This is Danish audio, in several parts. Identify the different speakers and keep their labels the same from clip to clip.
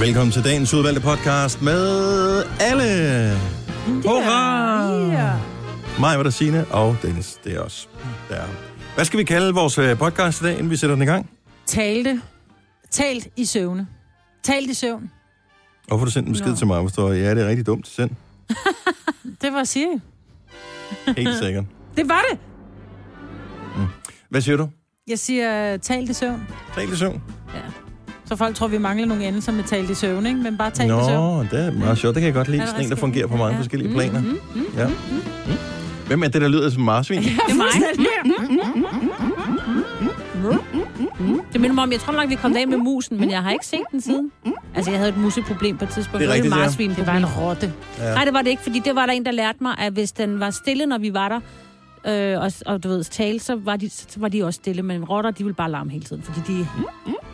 Speaker 1: Velkommen til dagens udvalgte podcast med alle. Hurra!
Speaker 2: Yeah.
Speaker 1: Mig var der Signe, og Dennis, det er os. Der. Hvad skal vi kalde vores øh, podcast i dag, inden vi sætter den i gang?
Speaker 2: Talte. Talt i søvne. Talt i søvn.
Speaker 1: Hvorfor du sendt en besked
Speaker 2: Nå.
Speaker 1: til mig, hvor står, ja, det er rigtig dumt, send.
Speaker 2: Det var Siri.
Speaker 1: Helt sikkert.
Speaker 2: Det var det.
Speaker 1: Hvad siger du?
Speaker 2: Jeg siger talt i søvn.
Speaker 1: Tal i søvn.
Speaker 2: Så folk tror, vi mangler nogle endelser med talt i søvn, ikke? Men bare talt i søvn.
Speaker 1: Nå, det er meget sjovt. Det kan jeg godt lide. Sådan en, der fungerer på mange
Speaker 2: Ja.
Speaker 1: forskellige planer.
Speaker 2: Mm, mm,
Speaker 1: Ja. Mm. Hvem er det, der lyder som marsvin?
Speaker 2: Det er mig.
Speaker 3: Det minder mig om, jeg tror nok, vi kom af med musen, men jeg har ikke set den siden. Altså, jeg havde et museproblem på et tidspunkt.
Speaker 1: Det er rigtigt,
Speaker 3: marsvin
Speaker 2: Det var en rotte.
Speaker 1: Ja.
Speaker 3: Nej, det var det ikke, fordi det var der en, der lærte mig, at hvis den var stille, når vi var der, øh, og, og du ved, tale, så var, de, så var de også stille, men rotter, de ville bare larme hele tiden, fordi de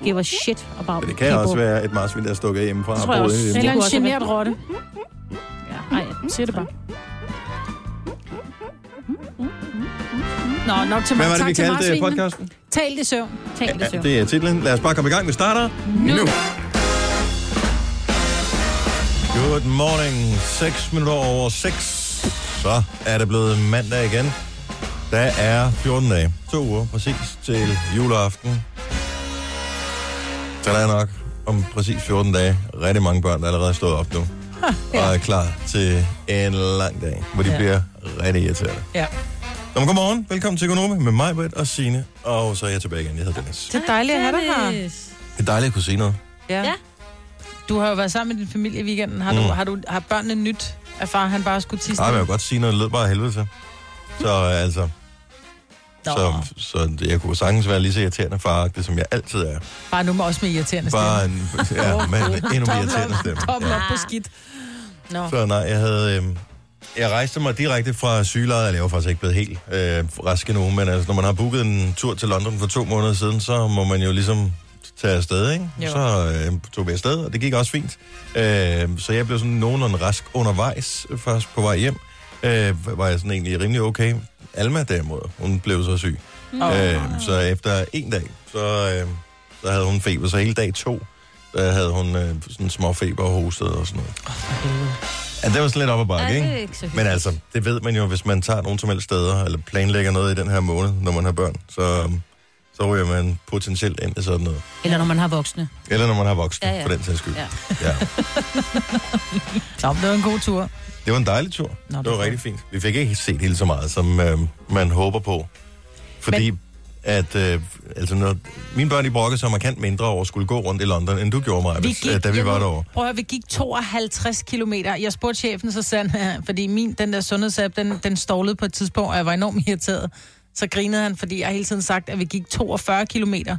Speaker 3: giver shit about
Speaker 1: Men det kan også være et marsvin, der er stukket hjemmefra.
Speaker 3: Det tror jeg også.
Speaker 1: hjemme.
Speaker 2: Eller en generet rotte.
Speaker 3: Ja, ej,
Speaker 2: Jeg siger det bare. Nå, nok til
Speaker 1: Hvad
Speaker 2: mig.
Speaker 1: var det,
Speaker 2: Tak
Speaker 1: vi
Speaker 2: til
Speaker 1: kaldte øh, podcasten?
Speaker 2: Talt i søvn.
Speaker 3: tænk det
Speaker 1: Ja, det er titlen. Lad os bare komme i gang. Vi starter nu. nu. Good morning. 6 minutter over 6. Så er det blevet mandag igen. Der er 14 dage. To uger præcis til juleaften. Så der er nok om præcis 14 dage rigtig mange børn, der allerede er stået op nu. Og er klar til en lang dag, hvor de
Speaker 2: Ja.
Speaker 1: bliver rigtig irriterende.
Speaker 2: Ja.
Speaker 1: Nå, men godmorgen. Velkommen til Gonome med mig, Britt og Signe. Og så er jeg tilbage igen. Jeg hedder Dennis.
Speaker 2: Det er dejligt at have dig her.
Speaker 1: Det er dejligt at kunne se noget.
Speaker 2: Ja.
Speaker 3: Ja.
Speaker 2: Du har jo været sammen med din familie i weekenden. Har,
Speaker 1: Mm.
Speaker 2: du, har, du, har børnene nyt, at far han bare skulle tisse?
Speaker 1: Nej, men jeg vil godt sige noget, det lød bare helvede til. Så øh, altså, så, så jeg kunne sagtens være lige så irriterende faragtig, som jeg altid er.
Speaker 2: bare nu med også med irriterende
Speaker 1: Bare
Speaker 2: stemme.
Speaker 1: en, ja, med en endnu mere irriterende stemme. Ja.
Speaker 2: op på skidt. Nå.
Speaker 1: Så nej, jeg havde... Øh, jeg rejste mig direkte fra sygelejet, eller jeg var faktisk ikke blevet helt øh, rask endnu, men altså, når man har booket en tur til London for to måneder siden, så må man jo ligesom tage afsted, ikke?
Speaker 2: Jo.
Speaker 1: Så øh, tog vi afsted, og det gik også fint. Øh, så jeg blev sådan nogenlunde rask undervejs, først på vej hjem. Øh, var jeg sådan egentlig rimelig okay. Alma derimod, hun blev så syg.
Speaker 2: Åh.
Speaker 1: Øh, så efter en dag, så, øh, så havde hun feber, så hele dag to, der havde hun øh, sådan små feber og hostet og sådan noget. Ja, det var sådan lidt op ad bakke, ikke?
Speaker 3: ikke så
Speaker 1: Men altså, det ved man jo, hvis man tager nogen som helst steder, eller planlægger noget i den her måned, når man har børn, så, så ryger man potentielt ind i sådan noget.
Speaker 3: Eller når man har voksne.
Speaker 1: Eller når man har voksne, ja,
Speaker 3: Ja,
Speaker 1: for den sags skyld.
Speaker 3: Ja.
Speaker 1: Ja.
Speaker 2: Men det var en god tur.
Speaker 1: Det var en dejlig tur.
Speaker 2: Nå,
Speaker 1: det
Speaker 2: det
Speaker 1: var rigtig fint. Vi fik ikke set helt så meget, som øh, man håber på. Fordi Men... at, øh, altså når, mine børn, de brokkede sig markant mindre over skulle gå rundt i London, end du gjorde mig,
Speaker 2: Vi gik,
Speaker 1: øh, da vi
Speaker 2: jeg
Speaker 1: var derovre.
Speaker 2: Prøv at høre, vi gik 52 kilometer. Jeg spurgte chefen, så sagde han, fordi min, den der sundhedsapp, den, den stålede på et tidspunkt, og jeg var enormt irriteret. Så grinede han, fordi jeg hele tiden sagt, at vi gik 42 kilometer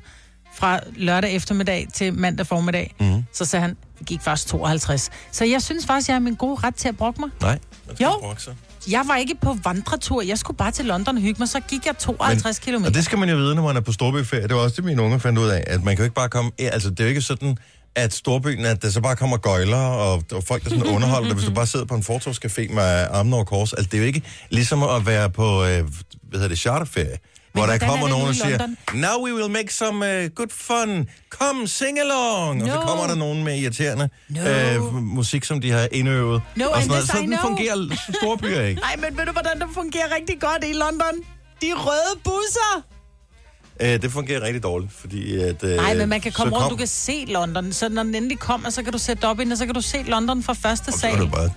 Speaker 2: fra lørdag eftermiddag til mandag formiddag.
Speaker 1: Mhm.
Speaker 2: Så sagde han, vi gik først 52. Så jeg synes faktisk, jeg har min gode ret til at brokke mig.
Speaker 1: Nej,
Speaker 2: Jo.
Speaker 1: ikke brokke sig.
Speaker 2: Jeg var ikke på vandretur. Jeg skulle bare til London og hygge mig. Så gik jeg 52 kilometer.
Speaker 1: Og det skal man jo vide, når man er på storbyferie. Det var også det, mine unge fandt ud af, at man kan jo ikke bare komme... Altså, det er jo ikke sådan, at storbyen, at der så bare kommer gøjler, og, og folk, der sådan underholder dig, hvis du bare sidder på en fortovscafé med armen over kors. Altså, det er jo ikke ligesom at være på, øh, hvad hedder det, charterferie. Hvor der
Speaker 2: er
Speaker 1: kommer nogen og siger, now we will make some uh, good fun. Come, sing along. Og så
Speaker 2: No.
Speaker 1: kommer der nogen med irriterende
Speaker 2: No.
Speaker 1: øh, musik, som de har indøvet.
Speaker 2: No,
Speaker 1: og sådan noget. Sådan fungerer storbyer ikke.
Speaker 2: Nej, men ved du, hvordan det fungerer rigtig godt i London? De røde busser!
Speaker 1: Øh, det fungerer rigtig dårligt, fordi at... Øh,
Speaker 2: Nej, men man kan komme rundt,
Speaker 1: kom-
Speaker 2: du kan se London. Så når den endelig kommer, så kan du sætte op ind, og så kan du se London fra første
Speaker 1: Og så
Speaker 2: sal.
Speaker 1: kan du bare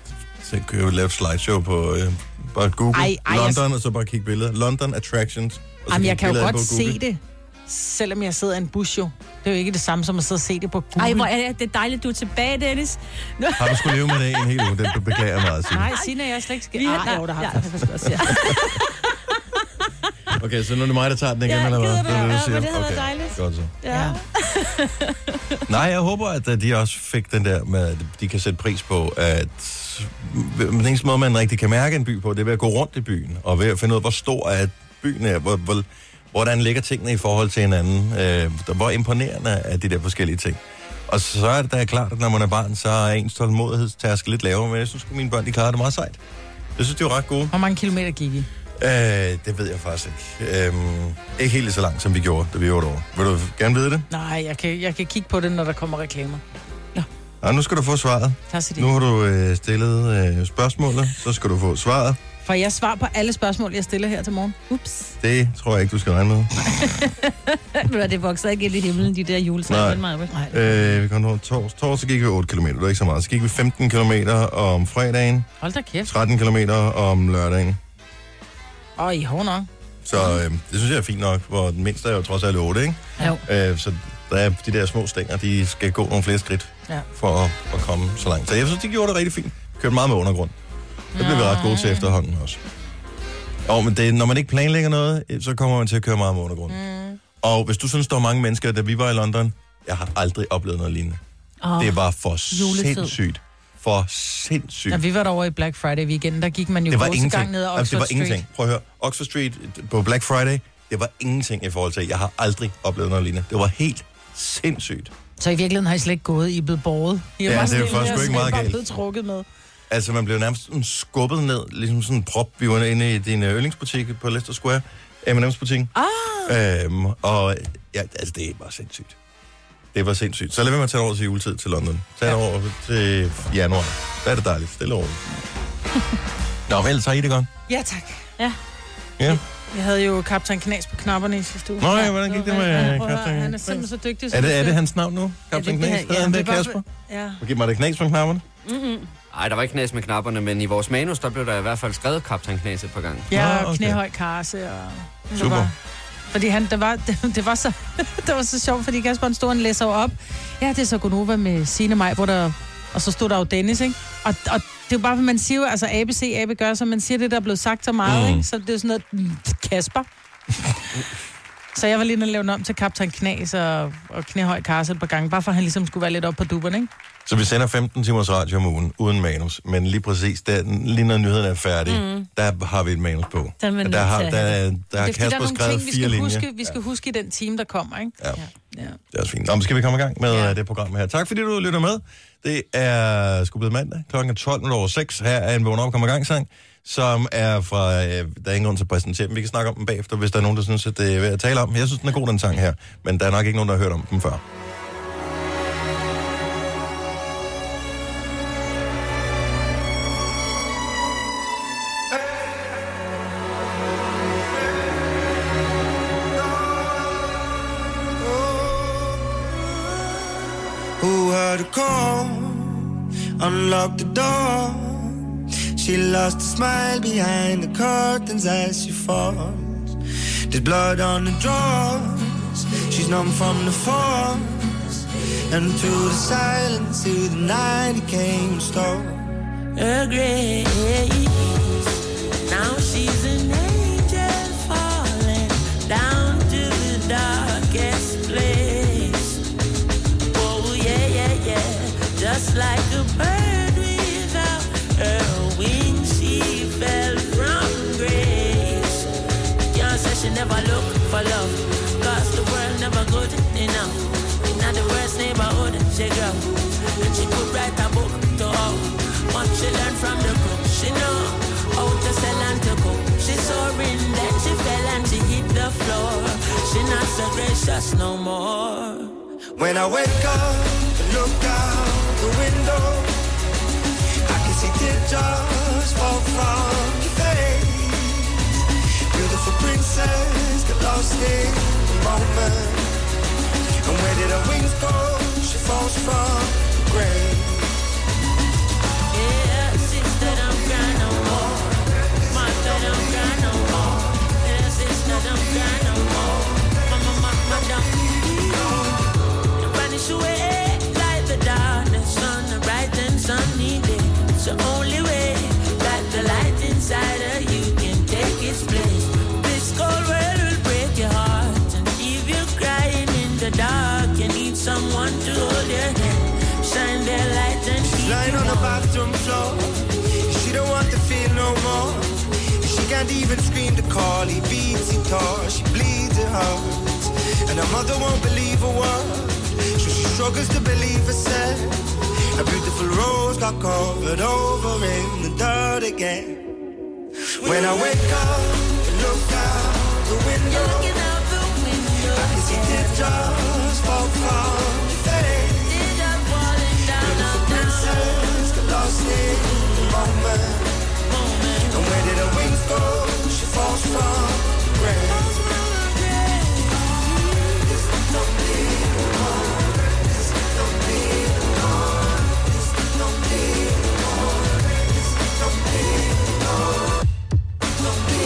Speaker 1: så kan du lave slideshow på øh, bare Google
Speaker 2: Ej, ej,
Speaker 1: London, og så bare kigge billeder. London Attractions.
Speaker 2: Jamen, jeg kan jo godt se det, selvom jeg sidder i en bus jo. Det er jo ikke det samme som at sidde og se det på Google.
Speaker 3: Ej, hvor er det, det er dejligt, du er tilbage, Dennis.
Speaker 1: Har du skulle leve med det en hel uge? Det beklager jeg meget at sige.
Speaker 2: Nej, Signe, jeg er slet ikke skal...
Speaker 3: Vi har,
Speaker 2: Ah, jo, der har
Speaker 3: ja,
Speaker 2: jeg.
Speaker 3: også, ja.
Speaker 1: Okay, så nu er det mig, der tager den igen,
Speaker 3: Ja,
Speaker 1: eller hvad?
Speaker 3: du?
Speaker 1: Det er det, du
Speaker 3: Ja,
Speaker 1: siger.
Speaker 3: men det havde været
Speaker 1: okay.
Speaker 3: dejligt.
Speaker 1: Godt så.
Speaker 3: ja.
Speaker 1: Nej, jeg håber, at øh, de også fik den der med, at de kan sætte pris på, at den eneste måde, man rigtig kan mærke en by på, det er ved at gå rundt i byen, og ved at finde ud af, hvor stor er byen er, hvor, hvor, hvordan ligger tingene i forhold til hinanden, øh, hvor imponerende er de der forskellige ting. Og så er det da klart, at når man er barn, så er ens tålmodighedstærsk lidt lavere, men jeg synes, at mine børn, de klarer det meget sejt. Jeg synes, de var ret gode.
Speaker 2: Hvor mange kilometer gik I?
Speaker 1: Øh, det ved jeg faktisk ikke. Øhm, ikke helt så langt, som vi gjorde, da vi var derovre. Vil du gerne vide det?
Speaker 2: Nej, jeg kan, jeg kan kigge på det, når der kommer reklamer.
Speaker 1: Og nu skal du få svaret.
Speaker 2: Tak skal
Speaker 1: Nu har du øh, stillet øh, spørgsmålet, så skal du få svaret.
Speaker 2: For jeg svarer på alle spørgsmål, jeg stiller her til morgen.
Speaker 3: Ups.
Speaker 1: Det tror jeg ikke, du skal regne med.
Speaker 3: Det vokser ikke ind i himlen, de der
Speaker 1: Nej.
Speaker 3: juletræer. Nej.
Speaker 2: Nej.
Speaker 1: Øh, vi kom over tors. Torsdag gik vi 8 km, det var ikke så meget. Så gik vi 15 km om fredagen,
Speaker 2: Hold da kæft.
Speaker 1: 13 km om lørdagen.
Speaker 2: Åh, I hård nok.
Speaker 1: Så øh, det synes jeg er fint nok, hvor den mindste er jo trods alt 8, ikke?
Speaker 2: Jo.
Speaker 1: Øh, så der er de der små stænger, de skal gå nogle flere skridt
Speaker 2: Ja.
Speaker 1: for at, at komme så langt. Så jeg synes, de gjorde det rigtig fint. Kørte meget med undergrund. Det bliver vi ret gode til efterhånden også. Jo, men det, når man ikke planlægger noget, øh, så kommer man til at køre meget med undergrund. Mm. Og hvis du synes, der var mange mennesker, da vi var i London, jeg har aldrig oplevet noget lignende.
Speaker 3: Oh,
Speaker 1: Det var for
Speaker 3: juletid.
Speaker 1: sindssygt. For sindssygt.
Speaker 2: Ja, vi var derovre i Black Friday weekend, der gik man jo
Speaker 1: det var ingenting.
Speaker 2: ned ad Oxford
Speaker 1: det var
Speaker 2: Street.
Speaker 1: ingenting. Prøv at høre. Oxford Street på Black Friday, det var ingenting i forhold til, jeg har aldrig oplevet noget lignende. Det var helt sindssygt.
Speaker 2: Så i virkeligheden har I slet ikke gået, I er blevet båret. I
Speaker 1: Ja, det er jo faktisk sgu ikke
Speaker 2: er
Speaker 1: meget
Speaker 2: bare
Speaker 1: galt.
Speaker 2: blevet trukket med.
Speaker 1: Altså, man blev nærmest sådan skubbet ned, ligesom sådan en prop. Vi var inde i din øh, yndlingsbutik på Leicester Square, M&M's butik.
Speaker 2: Ah!
Speaker 1: Øhm, og ja, altså, det var sindssygt. Det var sindssygt. Så lad være med at tage over til juletid til London. Tag ja. over til januar. Der er det dejligt. Stille over. Nå, vel, så I det godt.
Speaker 2: Ja, tak.
Speaker 3: Ja.
Speaker 1: Ja.
Speaker 2: Vi havde jo kaptajn Knas på knapperne i sidste uge.
Speaker 1: Nå ja, hvordan gik det med
Speaker 2: Ja,
Speaker 1: kaptajn?
Speaker 2: Han er simpelthen så dygtig. så
Speaker 1: Er det, er det hans navn nu? Kaptajn
Speaker 2: det-
Speaker 1: Knas?
Speaker 2: det-
Speaker 1: Hedder han
Speaker 2: ja,
Speaker 1: det, Kasper?
Speaker 2: Ja.
Speaker 1: Giv mig det knas på knapperne.
Speaker 4: Nej, der var ikke knas med knapperne, men i vores manus, der blev der i hvert fald skrevet kaptajn Knas et par gange.
Speaker 2: Ja, og
Speaker 1: okay.
Speaker 2: knæhøj karse. Og... det
Speaker 1: Super.
Speaker 2: Var, fordi han, det, var, det, det, var så, det var så sjovt, fordi Kasper han stod og læser op. Ja, det er så Gonova med Signe Maj, hvor der... Og så stod der jo Dennis, ikke? Og, og det er jo bare, for man siger altså ABC, AB gør, så man siger det, der er blevet sagt så meget,
Speaker 1: Mm.
Speaker 2: mm. ikke? Så det er sådan noget, mm, Kasper. så jeg var lige lave den om til Kaptajn Knas og, og Knæhøj Karse et par gange, bare for at han ligesom skulle være lidt op på duberne, ikke?
Speaker 1: Så vi sender 15 timers radio om ugen, uden manus. Men lige præcis, der, lige når nyheden er færdig, mm. der har vi et manus på.
Speaker 3: Der er man
Speaker 1: der,
Speaker 3: nødt
Speaker 1: har,
Speaker 3: til
Speaker 1: der, der, der har
Speaker 2: det er fordi, der
Speaker 1: Kasper
Speaker 2: er nogle
Speaker 1: skrevet
Speaker 2: ting, vi
Speaker 1: fire
Speaker 2: skal,
Speaker 1: linjer.
Speaker 2: huske, vi skal huske i den time, der kommer, ikke?
Speaker 1: Ja.
Speaker 2: Ja.
Speaker 1: Det er også fint. Nå, men skal vi komme i gang med ja. det program her. Tak fordi du lytter med. Det er sgu blevet mandag. Klokken er 12 over 6. Her er en vågn op og komme i gang sang, som er fra... Øh, der er ingen grund til at præsentere dem. Vi kan snakke om dem bagefter, hvis der er nogen, der synes, at det er værd at tale om. Jeg synes, den er god, den sang her. Men der er nok ikke nogen, der har hørt om dem før.
Speaker 5: Who had to call? Unlock the door. She lost a smile behind the curtains as she falls. There's blood on the drawers. She's numb from the force. And through the silence, to the night, it came and stole.
Speaker 6: her grace. Now she's an angel falling down to the darkest place. Oh yeah, yeah, yeah. Just like a She not so gracious no more.
Speaker 5: When I wake up and look out the window, I can see teardrops fall from your face. Beautiful princess, get lost in the moment. And where did her can't even scream to call. He beats guitar, she bleeds her heart. And her mother won't believe a word. So she struggles to believe herself. A beautiful rose got covered over in the dirt again. When I wake up and look out the window,
Speaker 6: out the window
Speaker 5: I can see teardrops fall from your face.
Speaker 6: Beautiful princess got lost
Speaker 5: in the moment.
Speaker 6: Where
Speaker 5: did wings go? She falls from grace. Don't be. Don't be. Don't be. Don't be. Don't be.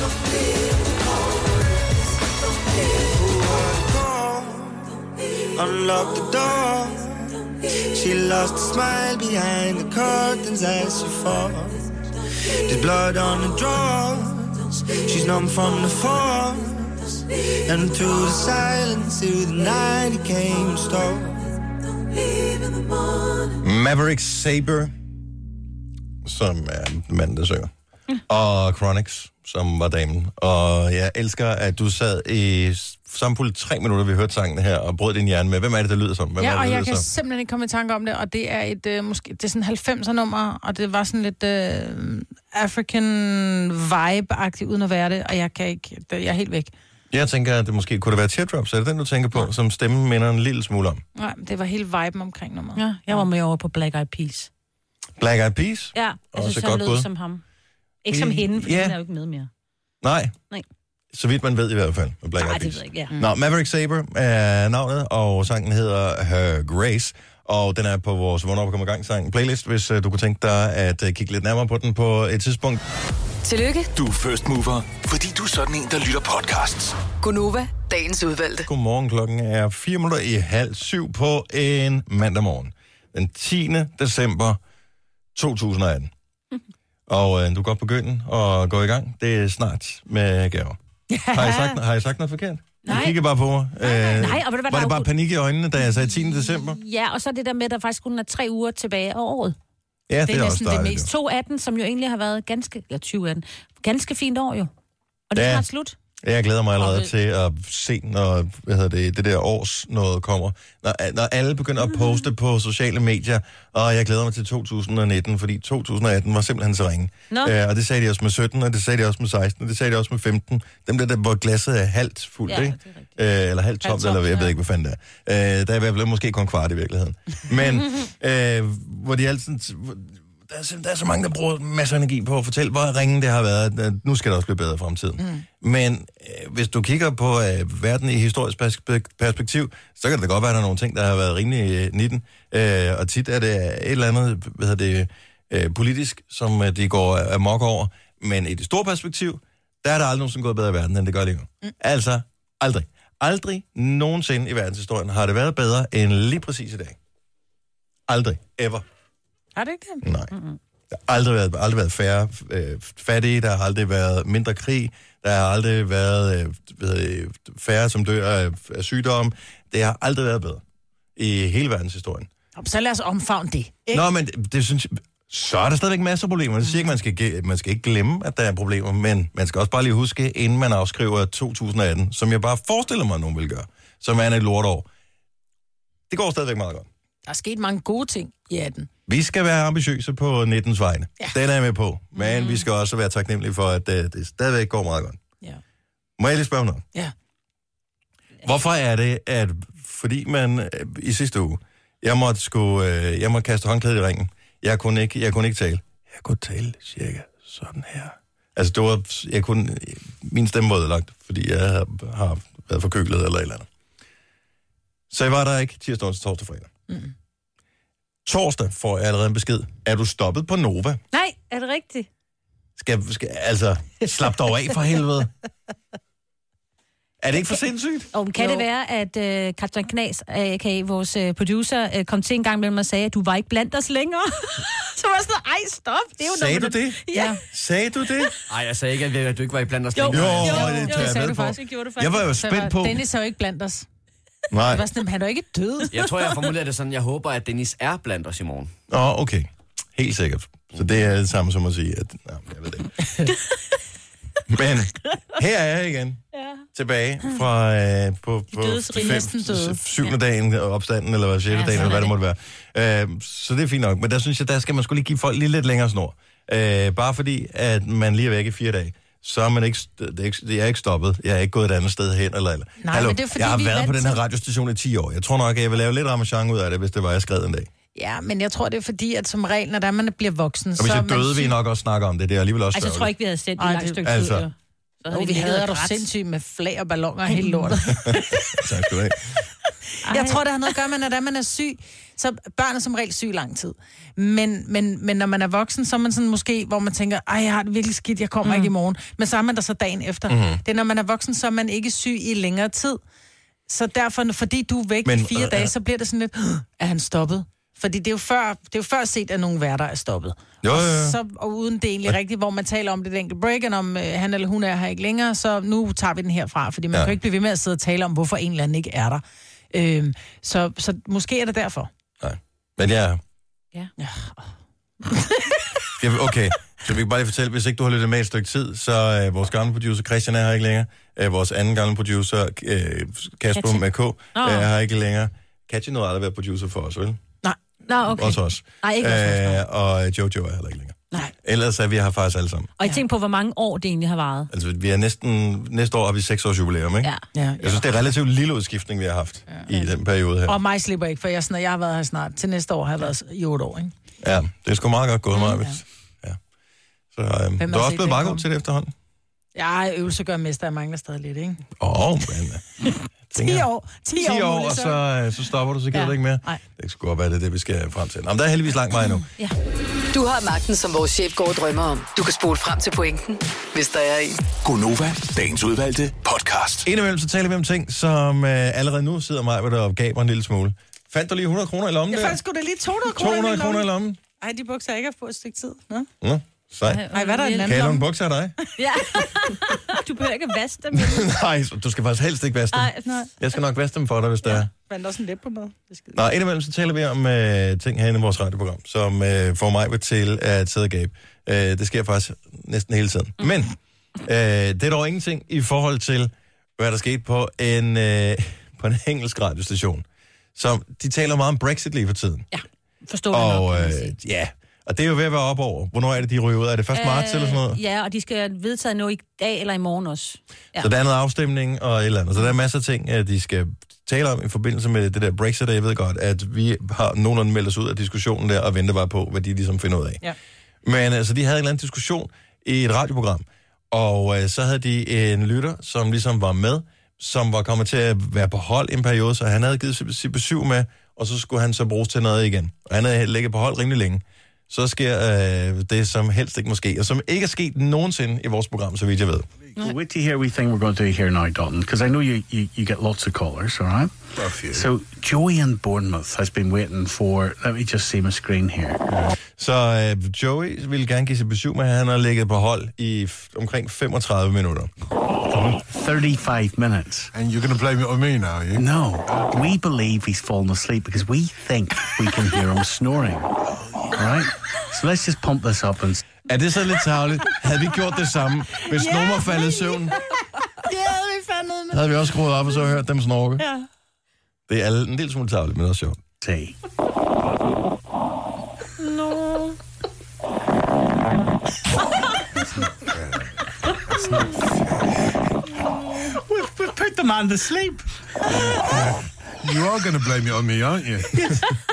Speaker 5: Don't be. Don't be Unlock the door. She lost a smile behind the curtains as she falls. There's blood on the drawers. She's numb from the force. And through the silence, through the night, it came and stole.
Speaker 1: Maverick Saber, som er manden, der synger. Og Chronix, som var damen. Og jeg elsker, at du sad i samfuldt tre minutter, vi hørte sangen her, og brød din hjerne med. Hvem er det, der lyder som? Hvem er
Speaker 2: Ja,
Speaker 1: det,
Speaker 2: og jeg kan
Speaker 1: som?
Speaker 2: simpelthen ikke komme i tanke om det, og det er et, øh, måske, det er sådan 90'er nummer, og det var sådan lidt øh, African vibe-agtigt, uden at være det, og jeg kan ikke, det, jeg er helt væk.
Speaker 1: Jeg tænker, at det måske kunne det være Teardrops. Er det den, du tænker på, som stemmen minder en lille smule om?
Speaker 2: Nej, det var hele viben omkring nummeret.
Speaker 3: Ja, jeg var med over på Black Eyed Peas.
Speaker 1: Black Eyed Peas?
Speaker 3: Ja, jeg
Speaker 1: Også
Speaker 3: synes,
Speaker 1: godt
Speaker 3: han lød
Speaker 1: bud.
Speaker 3: som ham. Ikke som hende, for
Speaker 1: Ja.
Speaker 3: yeah. hun er jo ikke med mere.
Speaker 1: Nej.
Speaker 3: Nej.
Speaker 1: Så vidt man ved i hvert fald. Med Black
Speaker 3: Nej,
Speaker 1: Eyed
Speaker 3: det
Speaker 1: Peas.
Speaker 3: ved jeg ikke, ja.
Speaker 1: Nå, Maverick Saber er navnet, og sangen hedder Her Grace. Og den er på vores Hvornår vi kommer i gang sang playlist, hvis uh, du kunne tænke dig at uh, kigge lidt nærmere på den på et tidspunkt.
Speaker 7: Tillykke,
Speaker 8: Du er first mover, fordi du er sådan en, der lytter podcasts.
Speaker 7: Gunova, dagens udvalgte.
Speaker 1: Godmorgen, klokken er 4 minutter i halv syv på en mandag morgen. Den 10. december 2018. Og øh, du kan godt begynde at gå i gang. Det er snart med gaver. Har jeg sagt, har jeg sagt noget forkert?
Speaker 3: Nej.
Speaker 1: Jeg kigger bare på mig. Øh,
Speaker 3: nej, og du hvad,
Speaker 1: var
Speaker 3: er
Speaker 1: det bare
Speaker 3: jo-
Speaker 1: panik i øjnene, da jeg sagde 10. december?
Speaker 3: Ja, og så det der med, at der faktisk kun er tre uger tilbage af året.
Speaker 1: Ja, det,
Speaker 2: Det er
Speaker 1: er også
Speaker 2: næsten det
Speaker 1: dejligt.
Speaker 2: mest
Speaker 3: 2018, som jo egentlig har været ganske, eller 2018, ganske fint år jo. Og det er
Speaker 1: Ja.
Speaker 3: snart slut.
Speaker 1: Jeg glæder mig allerede til at se, når hvad hedder det, det der års noget kommer. Når, når alle begynder at poste på sociale medier, og jeg glæder mig til 2019, fordi 2018 var simpelthen så ringe.
Speaker 3: Nå.
Speaker 1: Øh, og det sagde de også med 17, og det sagde de også med 16, og det sagde de også med 15. Dem der, der hvor glasset er halvt fuldt,
Speaker 3: Ja,
Speaker 1: ikke? Øh, eller halvt tomt,
Speaker 3: Halvt tomt,
Speaker 1: eller jeg ved ikke, hvad fanden det er. Øh, der er i hvert fald måske kun kvart i virkeligheden. Men øh, hvor de altid... Der er, der er så mange, der bruger masser af energi på at fortælle, hvor ringen det har været. Nu skal det også blive bedre i fremtiden. Mm. Men øh, hvis du kigger på øh, verden i historisk perspe- perspektiv, så kan det godt være, at der er nogle ting, der har været rimelig øh, nitten. Øh, og tit er det et eller andet hvad hedder det, øh, politisk, som øh, de går amok over. Men i det store perspektiv, der er der aldrig nogensinde gået bedre i verden, end det gør lige nu. Mm. Altså, aldrig. Aldrig nogensinde i verdenshistorien har det været bedre end lige præcis i dag. Aldrig. Ever.
Speaker 2: Har det ikke det?
Speaker 1: Nej. Mm-hmm. Der har aldrig været, aldrig været færre øh, fattige, der har aldrig været mindre krig, der har aldrig været øh, det, færre, som dør af, af sygdom. Det har aldrig været bedre i hele verdenshistorien.
Speaker 2: Så lad os omfavne det. Ikke?
Speaker 1: Nå, men det synes jeg, så er der stadigvæk masser af problemer. Det siger ikke, man skal, man skal ikke glemme, at der er problemer, men man skal også bare lige huske, inden man afskriver 2018, som jeg bare forestiller mig, at nogen vil gøre, som er et lortår. Det går stadigvæk meget godt.
Speaker 2: Der er sket mange gode ting i 18.
Speaker 1: Vi skal være ambitiøse på 19's vegne. Ja. Den er jeg med på. Men mm. vi skal også være taknemmelige for, at uh, det stadigvæk går meget godt.
Speaker 2: Ja.
Speaker 1: Må jeg lige spørge noget?
Speaker 2: Ja.
Speaker 1: Hvorfor er det, at fordi man øh, i sidste uge, jeg måtte, sku, øh, jeg måtte kaste håndklædet i ringen. Jeg kunne, ikke, jeg kunne ikke tale. Jeg kunne tale cirka sådan her. Altså, det var, jeg kunne, min stemme var ødelagt, fordi jeg har, har været forkølet eller et eller andet. Så jeg var der ikke tirsdag, onsdag, torsdag, fredag. Mm. Torsdag får jeg allerede en besked. Er du stoppet på Nova?
Speaker 3: Nej, er det rigtigt?
Speaker 1: Skal, skal altså, slap dog af for helvede. Er det ikke for sindssygt?
Speaker 3: Og kan
Speaker 2: Jo.
Speaker 3: jo. det være, at øh, Katrin Knas, a.k.a. vores øh, producer, øh, kom til en gang mellem og sagde, at du var ikke blandt os længere? så var jeg sådan, ej, stop. Det er jo
Speaker 1: Sagde
Speaker 3: noget,
Speaker 1: du det?
Speaker 3: Ja.
Speaker 1: Sagde du det?
Speaker 4: Nej, jeg sagde ikke, at du ikke var i blandt os
Speaker 3: Jo,
Speaker 4: længere.
Speaker 1: Jo,
Speaker 3: jo,
Speaker 1: det
Speaker 3: jo,
Speaker 1: tager
Speaker 3: det
Speaker 1: jeg
Speaker 2: sagde
Speaker 1: med
Speaker 2: du
Speaker 1: på.
Speaker 2: faktisk.
Speaker 3: Det gjorde du
Speaker 1: Jeg var jo spændt på...
Speaker 2: Dennis er jo ikke blandt os.
Speaker 1: Nej.
Speaker 2: Jeg var sådan, han er jo ikke død.
Speaker 4: Jeg tror, jeg formulerer det sådan, jeg håber, at Dennis er blandt os i morgen.
Speaker 1: Åh, okay. Helt sikkert. Så det er det samme som at sige, at... Nå, jeg ved det ikke. Men her er jeg igen.
Speaker 3: Ja.
Speaker 1: Tilbage fra øh, på, på
Speaker 2: døde.
Speaker 1: syvende dagen opstanden, eller hvad, sjette
Speaker 3: Ja,
Speaker 1: dagen, eller hvad
Speaker 3: er
Speaker 1: det måtte være. Øh, så det er fint nok. Men der synes jeg, der skal man skulle lige give folk lige lidt længere snor. Øh, bare fordi, at man lige er væk i fire dage, så er man ikke, det er ikke, jeg er ikke stoppet. Jeg er ikke gået et andet sted hen. Eller, eller.
Speaker 2: Nej,
Speaker 1: Hallo,
Speaker 2: men det er fordi,
Speaker 1: jeg har
Speaker 2: vi
Speaker 1: været på den her radiostation i 10 år. Jeg tror nok, at jeg vil lave lidt ramachan ud af det, hvis det var, jeg skrev en dag.
Speaker 2: Ja, men jeg tror, det er fordi, at som regel, når der man bliver voksen,
Speaker 1: Og hvis
Speaker 2: så
Speaker 1: jeg
Speaker 2: man
Speaker 1: døde, vi nok også snakke om det. Det er alligevel også
Speaker 3: Altså, jeg tror ikke, vi havde sendt i
Speaker 2: Ej,
Speaker 3: et langt
Speaker 2: det-
Speaker 3: stykke
Speaker 1: altså.
Speaker 3: tid. jo. Så
Speaker 2: Jo, vi havde
Speaker 3: grædt.
Speaker 2: sindssygt med flag og balloner og hele lortet.
Speaker 1: Tak skal du have.
Speaker 2: Jeg tror, det har noget at gøre med, når man er syg. Så børn er som regel syg lang tid. Men, men, men når man er voksen, så er man sådan måske, hvor man tænker, ej, jeg har det virkelig skidt, jeg kommer mm. ikke i morgen. Men så er man der så dagen efter. Mm. Det er, når man er voksen, så er man ikke syg i længere tid. Så derfor, fordi du er væk
Speaker 1: Men,
Speaker 2: Men, fire
Speaker 1: øh,
Speaker 2: dage, så bliver det sådan lidt, er han stoppet? Fordi det er jo før, det er jo før set, at nogle værter er stoppet.
Speaker 1: Jo, jo,
Speaker 2: Og, så, og uden det egentlig rigtigt, hvor man taler om det enkelt break, om øh, han eller hun er her ikke længere, så nu tager vi den herfra, fordi man
Speaker 1: Ja.
Speaker 2: ja. kan jo ikke blive ved med at sidde og tale om, hvorfor en eller anden ikke er der. Øhm, så, så måske er det derfor.
Speaker 1: Nej. Men ja,
Speaker 3: Ja.
Speaker 1: Ja, okay, så vi kan bare lige fortælle, hvis ikke du har lyttet med et stykke tid, så øh, vores gamle producer Christian er her ikke længere. Øh, vores anden gamle producer, øh, Kasper med K, er her ikke længere. Katja nåede aldrig at være producer for os, vel?
Speaker 3: Nå, okay.
Speaker 1: Også os.
Speaker 3: Nej, ikke også.
Speaker 1: Øh,
Speaker 3: Øh...
Speaker 1: og Jojo er heller ikke længere.
Speaker 2: Nej.
Speaker 1: Ellers er vi her faktisk alle sammen.
Speaker 3: Og jeg tænker på, hvor mange år det egentlig har varet.
Speaker 1: Altså, vi er næsten... Næste år har vi seks års jubilæum, ikke?
Speaker 3: Ja.
Speaker 2: Ja,
Speaker 1: Jeg synes, det er relativt lille udskiftning, vi har haft ja. i den periode her.
Speaker 2: Og mig slipper ikke, for jeg, sådan, jeg har været her snart. Til næste år har jeg været i otte år, ikke?
Speaker 1: Ja, det er sgu meget godt gået, mig. Ja. Så øhm,
Speaker 2: Hvem
Speaker 1: du er
Speaker 2: har
Speaker 1: også blevet meget god til det efterhånden.
Speaker 2: Ja, øvelse gør mester, jeg mangler stadig lidt, ikke?
Speaker 1: Åh, oh, men...
Speaker 2: 10 år. 10,
Speaker 1: 10 år,
Speaker 2: muligt,
Speaker 1: og så, øh, så stopper du, så gider
Speaker 2: Ja.
Speaker 1: du ikke mere.
Speaker 2: Nej.
Speaker 1: Det skulle godt være, det er det, vi skal frem til. Nå, men der er heldigvis langt vej nu.
Speaker 7: Du har magten, som vores chef går og drømmer om. Du kan spole frem til pointen, hvis der er en.
Speaker 8: Gonova, dagens udvalgte podcast.
Speaker 1: Indimellem så taler vi om ting, som øh, allerede nu sidder mig der og gaber en lille smule. Fandt du lige 100 kroner i lommen
Speaker 2: Jeg fandt sgu da lige 200 kroner
Speaker 1: 200
Speaker 2: i min
Speaker 1: kroner i
Speaker 2: lomme.
Speaker 1: lommen?
Speaker 2: Ej, de bukser har jeg ikke haft på et stykke tid. Nå?
Speaker 1: Nå, sej.
Speaker 2: Ej, hvad er der i den
Speaker 1: Kan
Speaker 2: anden
Speaker 1: jeg låne
Speaker 2: lomme?
Speaker 1: bukser af dig?
Speaker 3: Ja. Du behøver ikke at vaske dem.
Speaker 1: Nej, du skal faktisk helst ikke vaske dem.
Speaker 3: Nej, nej.
Speaker 1: Jeg skal nok vaske dem for dig, hvis det er.
Speaker 2: Fandt også en læb på skide.
Speaker 1: Nå, indimellem så taler vi om øh, ting herinde i vores radioprogram, som øh, får mig til at sidde og gabe. Øh, det sker faktisk næsten hele tiden. Men øh, det er dog ingenting i forhold til, hvad der skete på en, øh, på en engelsk radiostation. Så de taler meget om Brexit lige for tiden.
Speaker 3: Forstår jeg nok,
Speaker 1: øh, ja, og det er jo ved at være op over. Hvornår er det, de ryger ud? Er det først marts eller sådan noget?
Speaker 3: Øh, Ja, og de skal vedtage noget i dag eller i morgen også. Ja.
Speaker 1: Så der er noget afstemning og et eller andet. Så der er masser af ting, at de skal tale om i forbindelse med det der Brexit, og jeg ved godt, at vi har nogenlunde meldt os ud af diskussionen der, og venter bare på, hvad de ligesom finder ud af.
Speaker 2: Ja.
Speaker 1: Men altså, de havde en eller anden diskussion i et radioprogram, og øh, så havde de en lytter, som ligesom var med, som var kommet til at være på hold i en periode, så han havde givet sit- sit besøg med, og så skulle han så bruges til noget igen. Og han havde ligget på hold rimelig længe. Så sker øh, det, som helst ikke måske, og som ikke er sket nogensinde i vores program, så vidt jeg ved.
Speaker 9: Well, do you hear we think we're going to do here now, Dalton? Because I know you, you, you get lots of callers, all right?
Speaker 8: A few.
Speaker 9: So Joey in Bournemouth has been waiting for, let me just see my screen here.
Speaker 1: Så øh, Joey ville gerne give sit besøg med, han har ligget på hold i f- omkring 35 minutter.
Speaker 9: 35 minutes.
Speaker 10: And you're going to blame it on me now, are you?
Speaker 9: No, we believe he's fallen asleep because we think we can hear him snoring. Right? So let's just pump this up and
Speaker 1: Er det så lidt tavligt? Havde vi gjort det samme, hvis nogen var faldet i søvn?
Speaker 2: Det havde vi fandet med.
Speaker 1: Havde vi også skruet op og så hørt dem snorke?
Speaker 2: Ja.
Speaker 1: Det er alle- en lille smule tavligt, men også sjovt.
Speaker 9: see. We've, we've put the man to sleep.
Speaker 10: You are going to blame it on me, aren't you?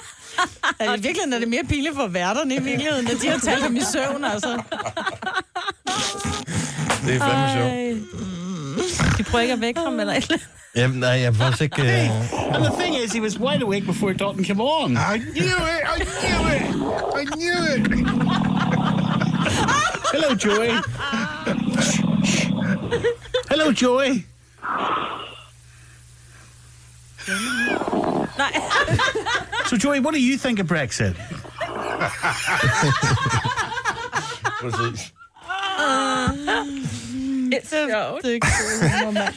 Speaker 2: Er det i virkeligheden er det mere pinligt for værterne i virkeligheden, at de har talt ham i søvn, altså.
Speaker 1: Det er fandme sjovt.
Speaker 3: Ej. De prøver ikke at vække ham eller et eller andet.
Speaker 1: Jamen, nej, jeg faktisk ikke... Øh...
Speaker 9: And the thing is, he was wide awake before Dalton came on.
Speaker 10: I knew it! I knew it! I knew it!
Speaker 9: Hello, Joey. Hello, Joey. So, Joey, what do you think of Brexit?
Speaker 1: Præcis.
Speaker 2: Det er ikke humor, mand.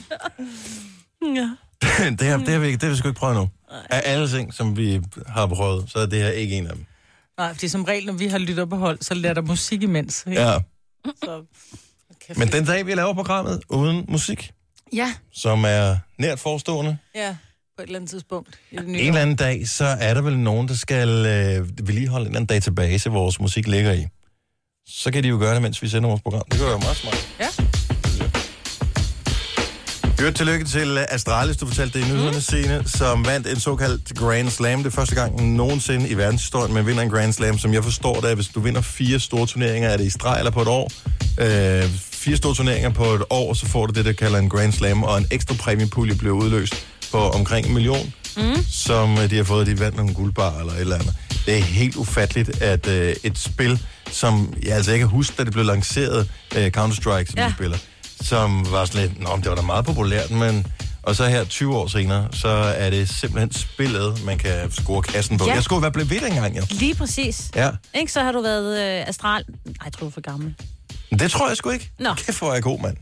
Speaker 1: det, her, det, har vi, ikke- det har vi sgu ikke prøvet nu. Af alle ting, som vi har prøvet, så er det her ikke en af dem.
Speaker 2: Nej, fordi som regel, når vi har lyttet på hold, så lærer der musik imens. Ikke?
Speaker 1: Ja.
Speaker 2: Så...
Speaker 1: Men den dag, vi laver programmet uden musik,
Speaker 2: Ja,
Speaker 1: som er nært forestående,
Speaker 2: ja, på et eller andet tidspunkt. I det nye
Speaker 1: en eller anden dag, så er der vel nogen, der skal øh, vedligeholde en eller anden database, vores musik ligger i. Så kan de jo gøre det, mens vi sender vores program. Det gør jo meget smart.
Speaker 2: Ja.
Speaker 1: Hørt tillykke til øh, Astralis, du fortalte det i nyhederne scene, som vandt en såkaldt Grand Slam. Det er første gang nogensinde i verdenshistorien, man vinder en Grand Slam. Som jeg forstår det, er, hvis du vinder fire store turneringer, er det i streg eller på et år. Øh, fire store turneringer på et år, så får du det, der kalder en Grand Slam, og en ekstra præmiepulje bliver udløst på omkring en million, mm. som øh, de har fået. De vandt nogle guldbar eller et eller andet. Det er helt ufatteligt, at øh, et spil, som jeg altså ikke kan huske, da det blev lanceret, øh, Counter-Strike, som ja. Vi spiller, som var sådan lidt, nå, men det var da meget populært, men... Og så her 20 år senere, så er det simpelthen spillet, man kan score kassen på.
Speaker 3: Ja.
Speaker 1: Jeg skulle være blevet ved dengang, jo.
Speaker 3: Lige præcis.
Speaker 1: Ja.
Speaker 3: Ikke, så har du været øh, astral... Nej, jeg tror, du er for gammel.
Speaker 1: Det tror jeg sgu ikke.
Speaker 3: Nå.
Speaker 1: Kæft, hvor er jeg god, mand.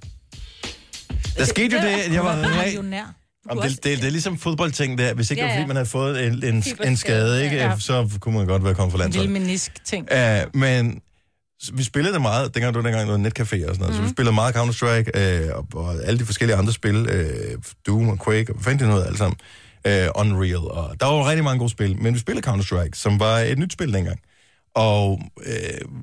Speaker 1: Der skete jo det, at jeg var
Speaker 2: millionær.
Speaker 1: Om det, det, det er ligesom fodboldting der. Hvis ikke
Speaker 3: Ja,
Speaker 1: det var, fordi
Speaker 3: ja.
Speaker 1: man havde fået en, en, en skade, ikke,
Speaker 2: ja.
Speaker 1: så kunne man godt være kommet for
Speaker 2: En
Speaker 1: landsholdet.
Speaker 2: lille menisk ting.
Speaker 1: Uh, men vi spillede det meget, dengang du dengang noget netcafé og sådan noget, mm. så vi spillede meget Counter-Strike øh, og, og alle de forskellige andre spil, øh, Doom og Quake, og fanden det noget alt sammen, øh, Unreal, og der var rigtig mange gode spil, men vi spillede Counter-Strike, som var et nyt spil dengang, og øh,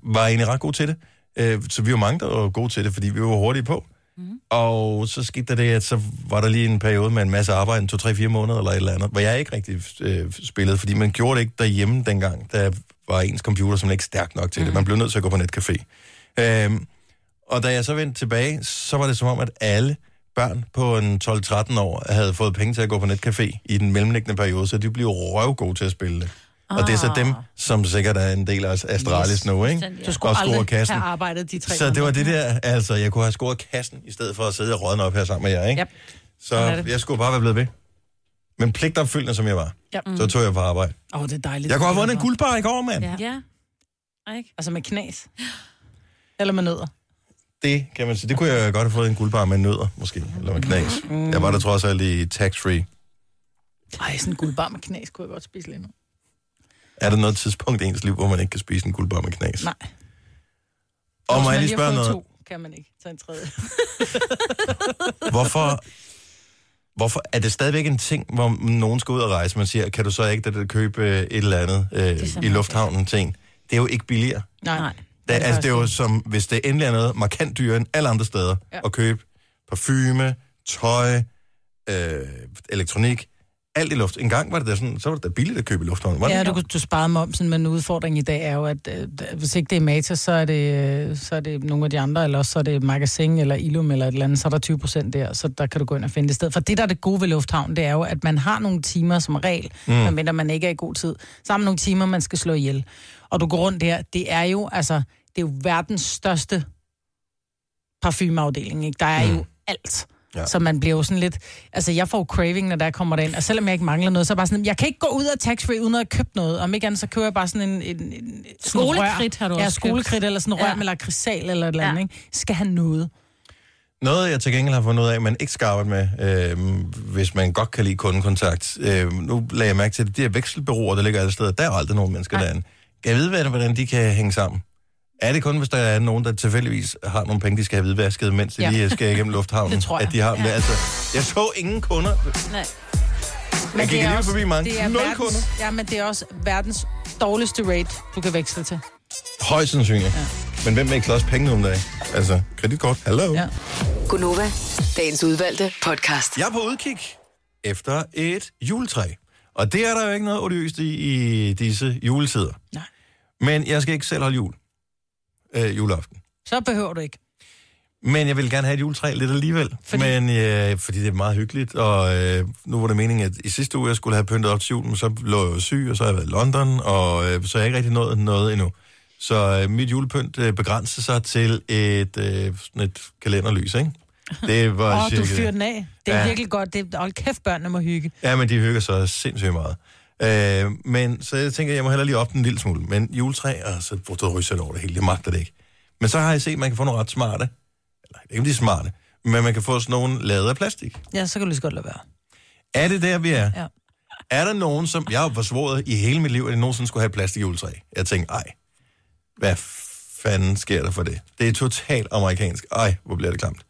Speaker 1: var egentlig ret god til det, øh, så vi var mange, der var gode til det, fordi vi var hurtige på. Mm. Og så skete der det, at så var der lige en periode med en masse arbejde, en to, tre, fire måneder eller et eller andet, hvor jeg ikke rigtig øh, spillede, fordi man gjorde det ikke derhjemme dengang. Der var ens computer som ikke stærk nok til mm. det. Man blev nødt til at gå på netcafé. Øhm, og da jeg så vendte tilbage, så var det som om, at alle børn på en 12-13 år havde fået penge til at gå på netcafé i den mellemliggende periode, så de blev røvgode til at spille det. Og det er så dem, som sikkert er en del af Astralis
Speaker 3: Yes,
Speaker 1: nu, ikke?
Speaker 2: Du skulle
Speaker 1: Og score
Speaker 2: aldrig
Speaker 1: kassen.
Speaker 2: have arbejdet de tre
Speaker 1: Så det var det der, altså, jeg kunne have scoret kassen, i stedet for at sidde og rådne op her sammen med jer, ikke?
Speaker 2: Yep.
Speaker 1: Så jeg skulle bare være blevet ved. Men pligtopfyldende, som jeg var,
Speaker 2: Ja.
Speaker 1: så tog jeg på arbejde.
Speaker 2: Åh, oh, det er dejligt.
Speaker 1: Jeg kunne have vundet en guldbar i går, mand.
Speaker 3: Ja. ja. Ikke?
Speaker 2: Altså med knas. Eller med nødder.
Speaker 1: Det kan man sige. Det kunne jeg godt have fået en guldbar med nødder, måske. Eller med knas.
Speaker 2: Mm.
Speaker 1: Jeg var der trods alt i tax-free.
Speaker 2: Ej, sådan en guldbar med knas kunne jeg godt spise lige nu.
Speaker 1: Er der noget tidspunkt i ens liv, hvor man ikke kan spise en guldbar med knas?
Speaker 2: Nej.
Speaker 1: Og må jeg lige spørge noget?
Speaker 2: To, kan man ikke tage en tredje.
Speaker 1: Hvorfor, hvorfor er det stadigvæk en ting, hvor nogen skal ud og rejse, man siger, kan du så ikke det, købe øh, et eller andet øh,
Speaker 3: så
Speaker 1: i lufthavnen ting? Det er jo ikke billigere.
Speaker 2: Nej.
Speaker 3: Nej.
Speaker 1: Det,
Speaker 2: er
Speaker 1: altså, det er jo som, hvis det endelig er noget markant dyrere end alle andre steder. Ja. at købe parfume, tøj, øh, elektronik, alt i luft. En gang var det da sådan, så var det da billigt at købe i lufthavnen. Var det
Speaker 2: Ja, du, du sparede momsen, men udfordringen i dag er jo, at øh, hvis ikke det er Matas, så er det, øh, så er det nogle af de andre, eller også så er det Magasin eller Ilum eller et eller andet, så er der 20 procent der, så der kan du gå ind og finde det sted. For det, der er det gode ved lufthavnen, det er jo, at man har nogle timer som regel, mm. medmindre man ikke er i god tid, så har man nogle timer, man skal slå ihjel. Og du går rundt der, det er jo, altså, det er jo verdens største parfumeafdeling, ikke? Der er mm. jo alt.
Speaker 1: Ja.
Speaker 2: Ja. Så man bliver jo sådan lidt... Altså, jeg får craving, når der kommer derind, og selvom jeg ikke mangler noget, så er jeg bare sådan, jeg kan ikke gå ud af tax-free uden at have købt noget. Om ikke andet, så køber jeg bare sådan en... en, en
Speaker 3: Skolekridt har du
Speaker 2: Ja,
Speaker 3: også
Speaker 2: skolekridt eller sådan en rør
Speaker 3: Ja.
Speaker 2: med lakridsal eller et eller andet,
Speaker 3: Ja.
Speaker 2: ikke? Skal have noget.
Speaker 1: Noget, jeg til gengæld har fundet ud af, man ikke skal arbejde med, øh, hvis man godt kan lide kundekontakt. Øh, nu lagde jeg mærke til, at de her vekselbyråer, der ligger alle steder, der er jo aldrig nogen mennesker derinde. Kan jeg vide, hvad- hvordan de kan hænge sammen? Er det kun, hvis der er nogen, der tilfældigvis har nogle penge, de skal have hvidvasket, mens de ja. Lige skal igennem lufthavnen?
Speaker 2: Det tror jeg.
Speaker 1: At de har ja. Altså, jeg så ingen kunder.
Speaker 3: Nej.
Speaker 1: Jeg gik
Speaker 2: er også-
Speaker 1: forbi mange.
Speaker 2: Det er
Speaker 1: Nul
Speaker 2: verdens,
Speaker 1: kunder.
Speaker 2: Ja, men det er også verdens dårligste rate, du kan veksle til.
Speaker 1: Højst sandsynligt. Ja. Men hvem vil ikke også penge om dagen? Altså, kreditkort, hallo? Ja.
Speaker 2: Ja.
Speaker 7: Gunova, dagens udvalgte podcast.
Speaker 1: Jeg er på udkig efter et juletræ. Og det er der jo ikke noget odiøst i, i disse juletider.
Speaker 2: Nej.
Speaker 1: Men jeg skal ikke selv holde jul. Øh, juleaften.
Speaker 2: Så behøver du ikke.
Speaker 1: Men jeg vil gerne have et juletræ lidt alligevel. Fordi? Men, øh, fordi det er meget hyggeligt, og øh, nu var det meningen, at i sidste uge, jeg skulle have pyntet op til jul, men så lå jeg jo syg, og så har jeg været i London, og øh, så har jeg ikke rigtig nået noget endnu. Så øh, mit julepynt øh, begrænser sig til et, øh, sådan et kalenderlys, ikke? Det var
Speaker 2: Åh, oh, du fyrer
Speaker 1: det.
Speaker 2: den af. Det er
Speaker 1: Ja.
Speaker 2: virkelig godt. Det er, hold kæft, børnene må hygge.
Speaker 1: Ja, men de hygger sig sindssygt meget. Øh, men så jeg tænker, jeg må heller lige op den en lille smule. Men juletræ, og så får du ryser over det hele. Jeg magter det ikke. Men så har jeg set, at man kan få nogle ret smarte. Eller ikke, om de er smarte. Men man kan få sådan nogle lavet af plastik.
Speaker 2: Ja, så kan du lige så godt lade være.
Speaker 1: Er det der, vi er?
Speaker 2: Ja.
Speaker 1: Er der nogen, som... Jeg har forsvoret i hele mit liv, at jeg nogensinde skulle have et plastikjuletræ. Jeg tænkte, ej, hvad fanden sker der for det? Det er totalt amerikansk. Ej, hvor bliver det klamt.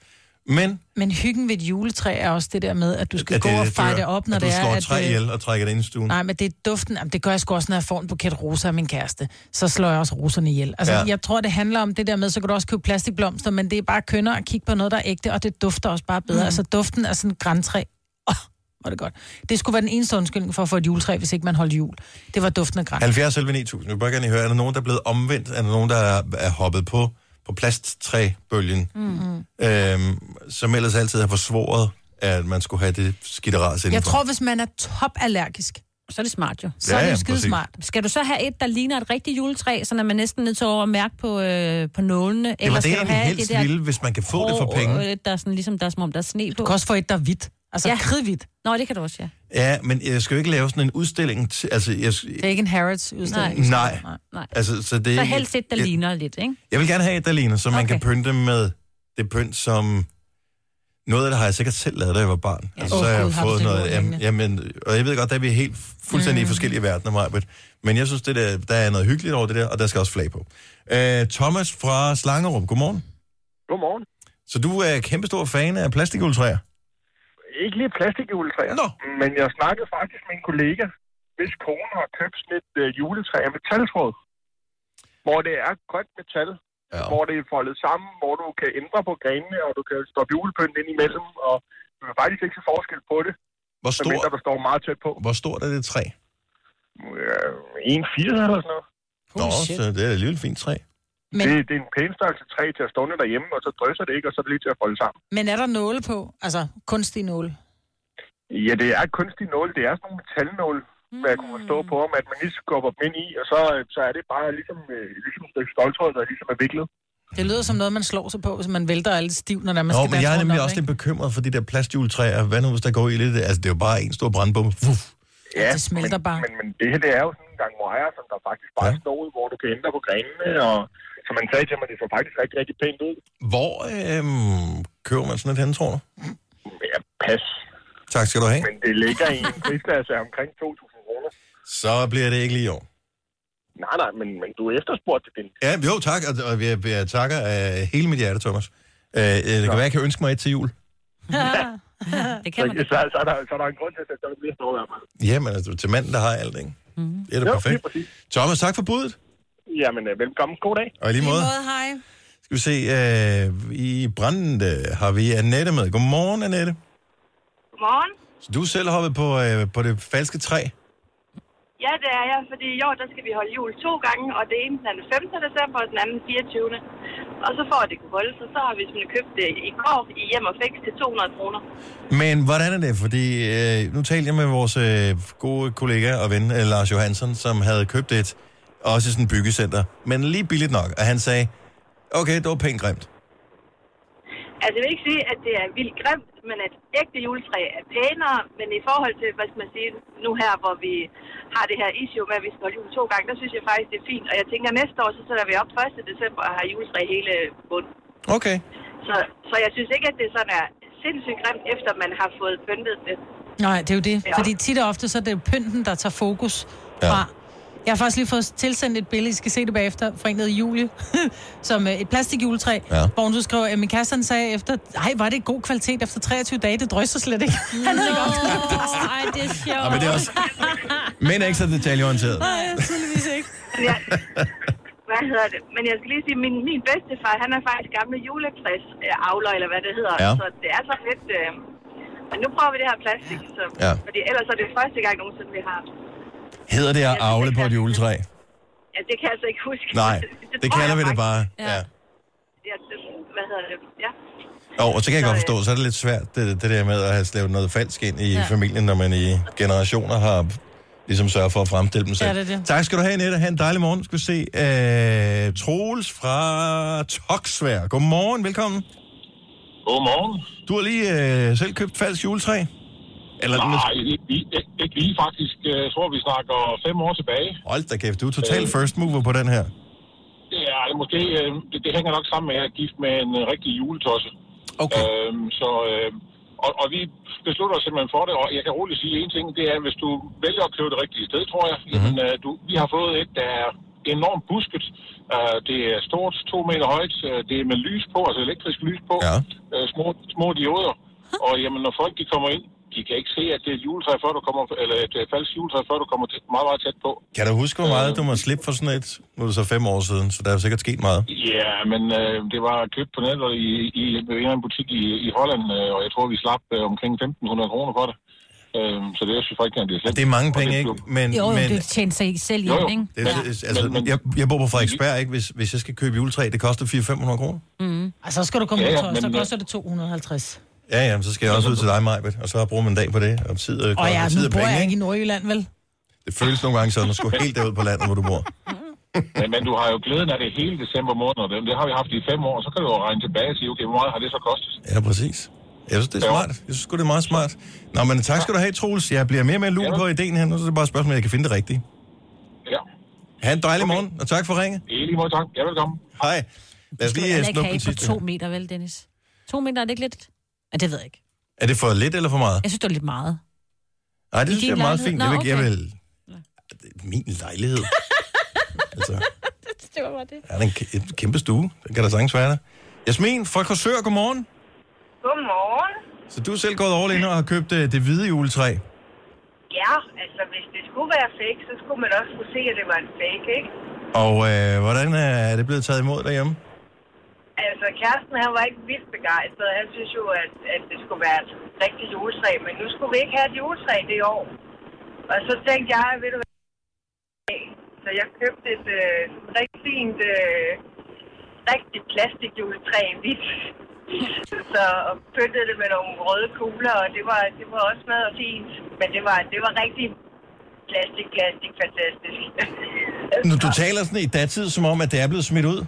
Speaker 1: Men
Speaker 2: Men hyggen ved et juletræ er også det der med, at du skal
Speaker 1: at
Speaker 2: gå og
Speaker 1: dør,
Speaker 2: feje det op, når
Speaker 1: at du
Speaker 2: det er...
Speaker 1: slår
Speaker 2: at,
Speaker 1: et træ
Speaker 2: øh,
Speaker 1: ihjel og trækker det ind i stuen.
Speaker 2: Nej, men det er duften. Jamen, det gør jeg sgu også, når jeg får en buket roser af min kæreste. Så slår jeg også roserne ihjel. Altså, Ja. jeg tror, det handler om det der med, så kan du også købe plastikblomster, men det er bare kønner at kigge på noget, der er ægte, og det dufter også bare bedre. Mm. Altså, duften af sådan et græntræ. Åh, oh, var det godt. Det skulle være den eneste undskyldning for at få et juletræ, hvis ikke man holdt jul. Det var duften af græn.
Speaker 1: 70 11 9000. Jeg vil bare gerne høre, er der nogen, der er blevet omvendt? Er der nogen, der er, er hoppet på, på plasttræbølgen? Mm. Øhm, som ellers altid har forsvoret, at man skulle have det skitteras
Speaker 2: Jeg
Speaker 1: indenfor.
Speaker 2: tror, hvis man er topallergisk,
Speaker 3: Så er det smart jo.
Speaker 2: så
Speaker 1: Ja,
Speaker 2: er det skide smart.
Speaker 3: Skal du så have et, der ligner et rigtigt juletræ, så er man næsten nødt til over at mærke på, øh, på nålene?
Speaker 1: det var det, jeg helst ville, hvis man kan få det for penge.
Speaker 3: Øh, der er sådan, ligesom, der er som om, der er sne på.
Speaker 2: Du kan også få et, der er hvidt. Altså
Speaker 3: Ja.
Speaker 2: kridhvidt.
Speaker 3: Nå, det kan du også, ja.
Speaker 1: Ja, men jeg skal jo ikke lave sådan en udstilling. Til, altså, jeg,
Speaker 2: Det er ikke en Harrods udstilling.
Speaker 1: Nej.
Speaker 3: Nej.
Speaker 1: altså, så det er
Speaker 3: Så helst et, der
Speaker 1: jeg,
Speaker 3: ligner lidt, ikke?
Speaker 1: jeg vil gerne have et, der ligner, så man
Speaker 3: Okay.
Speaker 1: kan pynte med det pynt, som... Noget af det har jeg sikkert selv lavet, da jeg var barn. Ja. Altså,
Speaker 2: Åh,
Speaker 1: så har jeg
Speaker 2: Gud, har
Speaker 1: fået noget... Jamen, jamen, og jeg ved godt, at vi er helt fuldstændig mm. i forskellige verdener, Majbert. Men jeg synes, det der, der er noget hyggeligt over det der, og der skal også flag på. Uh, Thomas fra Slangerup, godmorgen.
Speaker 11: Godmorgen.
Speaker 1: Så du er kæmpestor fan af plastikjuletræer?
Speaker 11: Ikke lige plastikjuletræer,
Speaker 1: Nå.
Speaker 11: men jeg snakkede faktisk med en kollega, hvis kone har købt sådan et øh, juletræ af metaltråd, hvor det er grønt metal,
Speaker 1: ja.
Speaker 11: hvor det er foldet sammen, hvor du kan ændre på grenene, og du kan stoppe julepynt ind imellem, og du kan faktisk ikke se forskel på det,
Speaker 1: Hvor stor,
Speaker 11: medmindre der står meget tæt på.
Speaker 1: hvor stort er det træ?
Speaker 11: En fire eller sådan noget.
Speaker 1: Nå, så det er et lille fint træ.
Speaker 2: Men-
Speaker 11: Det, det er en pæn størrelse træ til at stående derhjemme, og så drysser det ikke, og så er det lige til at folde sammen.
Speaker 2: Men er der nåle på? Altså kunstige nåle?
Speaker 11: Ja, det er kunstig nål. Det er sådan nogle metalnåle, mm. hvad jeg kunne forstå på om, at man lige skubber dem ind i, og så, øh, så er det bare ligesom, øh, ligesom et stykke stoltråd, der ligesom er viklet.
Speaker 2: Det lyder som noget, man slår sig på, hvis man vælter alle stiv, når der man
Speaker 1: Nå,
Speaker 2: skal
Speaker 1: men jeg er nemlig også lidt bekymret for de der plastjuletræer. Hvad nu, hvis der går i lidt? Altså, det er jo bare en stor brandbombe. Fuff.
Speaker 11: Ja,
Speaker 2: det smelter
Speaker 11: men,
Speaker 2: bare.
Speaker 11: Men, men det her, det er jo sådan en gang wire, som der faktisk bare ja. står ud, hvor du kan ændre på grenene, og som man sagde til mig, det så faktisk rigtig, rigtig pænt ud.
Speaker 1: Hvor øhm, køber man sådan et hen, tror du?
Speaker 11: Ja, pas.
Speaker 1: Tak skal du have.
Speaker 11: Men det ligger i en prisklasse af omkring 2.000 kroner.
Speaker 1: Så bliver det ikke lige i år.
Speaker 11: Nej, nej, men, men du efterspurgte det.
Speaker 1: Ja, jo, tak. Og, og jeg, jeg takker af hele mit hjerte, Thomas. Øh, det kan være, jeg kan ønske mig et til jul.
Speaker 3: det
Speaker 11: så, så, så, er der, så er der en grund til, at der bliver stået der.
Speaker 1: Jamen, altså, til manden, der har alt, ikke? Mm. Det er da
Speaker 11: Jo,
Speaker 1: perfekt. Thomas, tak for budet.
Speaker 11: Jamen, øh, velkommen. God dag.
Speaker 1: Og i lige måde.
Speaker 2: hej.
Speaker 1: Skal vi se, øh, i Brande har vi Annette med. Godmorgen, Annette.
Speaker 12: Godmorgen.
Speaker 1: Så du er selv hoppet på, øh, på det falske træ.
Speaker 12: Ja, det er jeg, fordi i år der skal vi holde jul to gange, og det ene den 15. december, og den anden 24. Og så for at det kunne holde sig, så har vi simpelthen købt det i går i hjem og fix til 200 kroner.
Speaker 1: Men hvordan er det? Fordi øh, nu talte jeg med vores øh, gode kollega og ven, øh, Lars Johansson, som havde købt et, også i sådan et byggecenter, men lige billigt nok. Og han sagde, okay, det var pænt grimt.
Speaker 12: Altså, jeg vil ikke sige, at det er vildt grimt, men at ægte juletræ er pænere, men i forhold til, hvad skal man sige, nu her, hvor vi har det her issue med, at vi skal holde jul to gange, der synes jeg faktisk, det er fint. Og jeg tænker, at næste år, så sætter vi op 1. december og har juletræ hele bunden.
Speaker 1: Okay.
Speaker 12: Så, så jeg synes ikke, at det sådan er sindssygt grimt, efter man har fået pyntet det.
Speaker 2: Nej, det er jo det.
Speaker 12: Ja.
Speaker 2: Fordi tit og ofte, så er det jo pynten, der tager fokus
Speaker 1: Ja.
Speaker 2: Jeg har faktisk lige fået tilsendt et billede, I skal se det bagefter, fra en, der Julie, som øh, et plastikjuletræ,
Speaker 1: Ja.
Speaker 2: hvor hun så skriver, at min kæreste sagde efter, ej, var det god kvalitet efter 23 dage, det drysser slet ikke. Han havde ikke opdaget det.
Speaker 3: Ej, det er sjovt.
Speaker 1: Ja, men det er også... Men er ikke så detaljeorienteret.
Speaker 2: Nej, tydeligvis ikke.
Speaker 12: Jeg, hvad hedder det? Men jeg skal lige sige, min, min bedstefar, han er faktisk gamle juletræs øh, avler, eller hvad det hedder.
Speaker 1: Ja.
Speaker 12: Så det er så lidt... Øh, men nu prøver vi det her plastik, så,
Speaker 1: Ja.
Speaker 12: fordi ellers er det første gang nogensinde, vi har.
Speaker 1: Hedder det at avle på et juletræ?
Speaker 12: Ja, det kan jeg altså ikke huske.
Speaker 1: Nej, det kalder vi det bare.
Speaker 12: Ja.
Speaker 1: Ja.
Speaker 12: ja det, hvad hedder det? Ja.
Speaker 1: Jo, og så kan jeg godt
Speaker 12: øh,
Speaker 1: forstå, så er det lidt svært, det, det der med at have slævet noget falsk ind i
Speaker 12: Ja.
Speaker 1: familien, når man i generationer har ligesom sørget for at fremstille dem selv.
Speaker 2: Ja, det det.
Speaker 1: Tak skal du have, Nette. Ha' en dejlig morgen. Skal vi se. Øh, Troels fra Toksvær. Godmorgen, velkommen.
Speaker 13: Godmorgen.
Speaker 1: Du har lige øh, selv købt falsk juletræ? Eller,
Speaker 13: Nej, ikke, lige- ikke, ikke lige faktisk. Jeg tror, vi snakker fem år tilbage.
Speaker 1: Hold da kæft, du er total first mover på den her.
Speaker 13: Ja, måske, øh, det, det hænger nok sammen med, at jeg er gift med en øh, rigtig juletosse.
Speaker 1: Okay.
Speaker 13: Øhm, så, øh, og, og vi beslutter os simpelthen for det, og jeg kan roligt sige en ting, det er, hvis du vælger at købe det rigtige sted, tror jeg,
Speaker 1: Mhm.
Speaker 13: mm-hmm. jamen, øh, du, vi har fået et, der er enormt busket. Uh, det er stort, to meter højt, uh, det er med lys på, altså elektrisk lys på,
Speaker 1: ja.
Speaker 13: uh, små, små dioder. Og jamen, når folk de kommer ind, de kan ikke se, at det er et juletræ, før du kommer, eller et uh, falsk juletræ, før du kommer tæt, meget, meget tæt på.
Speaker 1: Kan du huske, hvor meget du må slippe for sådan et? Nu er det så fem år siden, så der er sikkert sket meget.
Speaker 13: Ja, men øh, det var købt på nettet i, i, i en butik i, i Holland, øh, og jeg tror, vi slap øh, omkring 1.500 kroner for det. Øh, så det synes jeg faktisk, at det er slet
Speaker 1: Det er mange penge, ikke? Men,
Speaker 3: Jo, jo,
Speaker 1: men,
Speaker 3: det tjener sig selv
Speaker 13: Jo,
Speaker 3: hjem,
Speaker 13: jo.
Speaker 3: ikke?
Speaker 1: Det, er, ja. altså, jeg, jeg bor på Frederiksberg, ikke? Hvis, hvis jeg skal købe juletræ, det koster 400-500 kroner.
Speaker 2: Mm. Altså, så skal du komme
Speaker 1: Ja,
Speaker 2: ja, ud, så
Speaker 1: men, øh,
Speaker 2: koster det 250.
Speaker 1: Ja, ja, men så skal jeg også ud til dig, Majbet, og så bruger man en dag på det, og tid, øh,
Speaker 2: Og ja,
Speaker 1: tid
Speaker 2: nu
Speaker 1: og
Speaker 2: bor
Speaker 1: penge,
Speaker 2: jeg
Speaker 1: ikke?
Speaker 2: ikke i Nordjylland, vel?
Speaker 1: Det føles nogle gange sådan, at skulle helt derud på landet, hvor du bor.
Speaker 13: men, men du har jo glæden af det hele december måned, og det, har vi haft i fem år, så kan du jo regne tilbage og sige, okay, hvor meget har det så kostet?
Speaker 1: Ja, præcis. Jeg synes, det er smart. Jeg synes det er meget smart. Nå, men tak skal du have, Troels. Jeg bliver mere og mere lun på ideen her. Nu så er det bare et spørgsmål, om jeg kan finde det rigtige.
Speaker 13: Ja.
Speaker 1: Ha' en dejlig morgen, og tak for ringe.
Speaker 13: I lige måde, tak. Ja, velkommen.
Speaker 1: Hej. Lad os lige
Speaker 3: ikke
Speaker 1: snuppe
Speaker 3: have på to meter, vel, Dennis? To meter, er det ikke lidt? Ja, det ved jeg ikke.
Speaker 1: Er det for lidt eller for meget?
Speaker 3: Jeg synes, det er lidt meget.
Speaker 1: Nej, det
Speaker 3: I
Speaker 1: synes jeg er meget
Speaker 3: lejlighed?
Speaker 1: fint.
Speaker 3: Nå,
Speaker 1: Jeg vil, jeg
Speaker 3: okay.
Speaker 1: vil... Det er min lejlighed. altså,
Speaker 3: Det var bare det.
Speaker 1: er der en kæ- et kæmpe stue? Det kan der sagtens være der. Jasmin fra Korsør, godmorgen.
Speaker 12: Godmorgen.
Speaker 1: Så du er selv gået all in og har købt øh, det hvide juletræ.
Speaker 12: Ja, altså hvis det skulle være fake, så skulle man også kunne se, at det var en fake, ikke?
Speaker 1: Og øh, hvordan er det blevet taget imod derhjemme?
Speaker 12: Altså, kæresten, han var ikke vildt begejstret. Han synes jo, at, at det skulle være et rigtigt juletræ, men nu skulle vi ikke have et juletræ det år. Og så tænkte jeg, ved du hvad, så jeg købte et øh, rigtig fint, øh, rigtig plastikjuletræ i hvidt. så pyntede det med nogle røde kugler, og det var, det var også meget fint. Men det var, det var rigtig plastik, plastik, fantastisk.
Speaker 1: Nu, du taler sådan i datid, som om, at det er blevet smidt ud.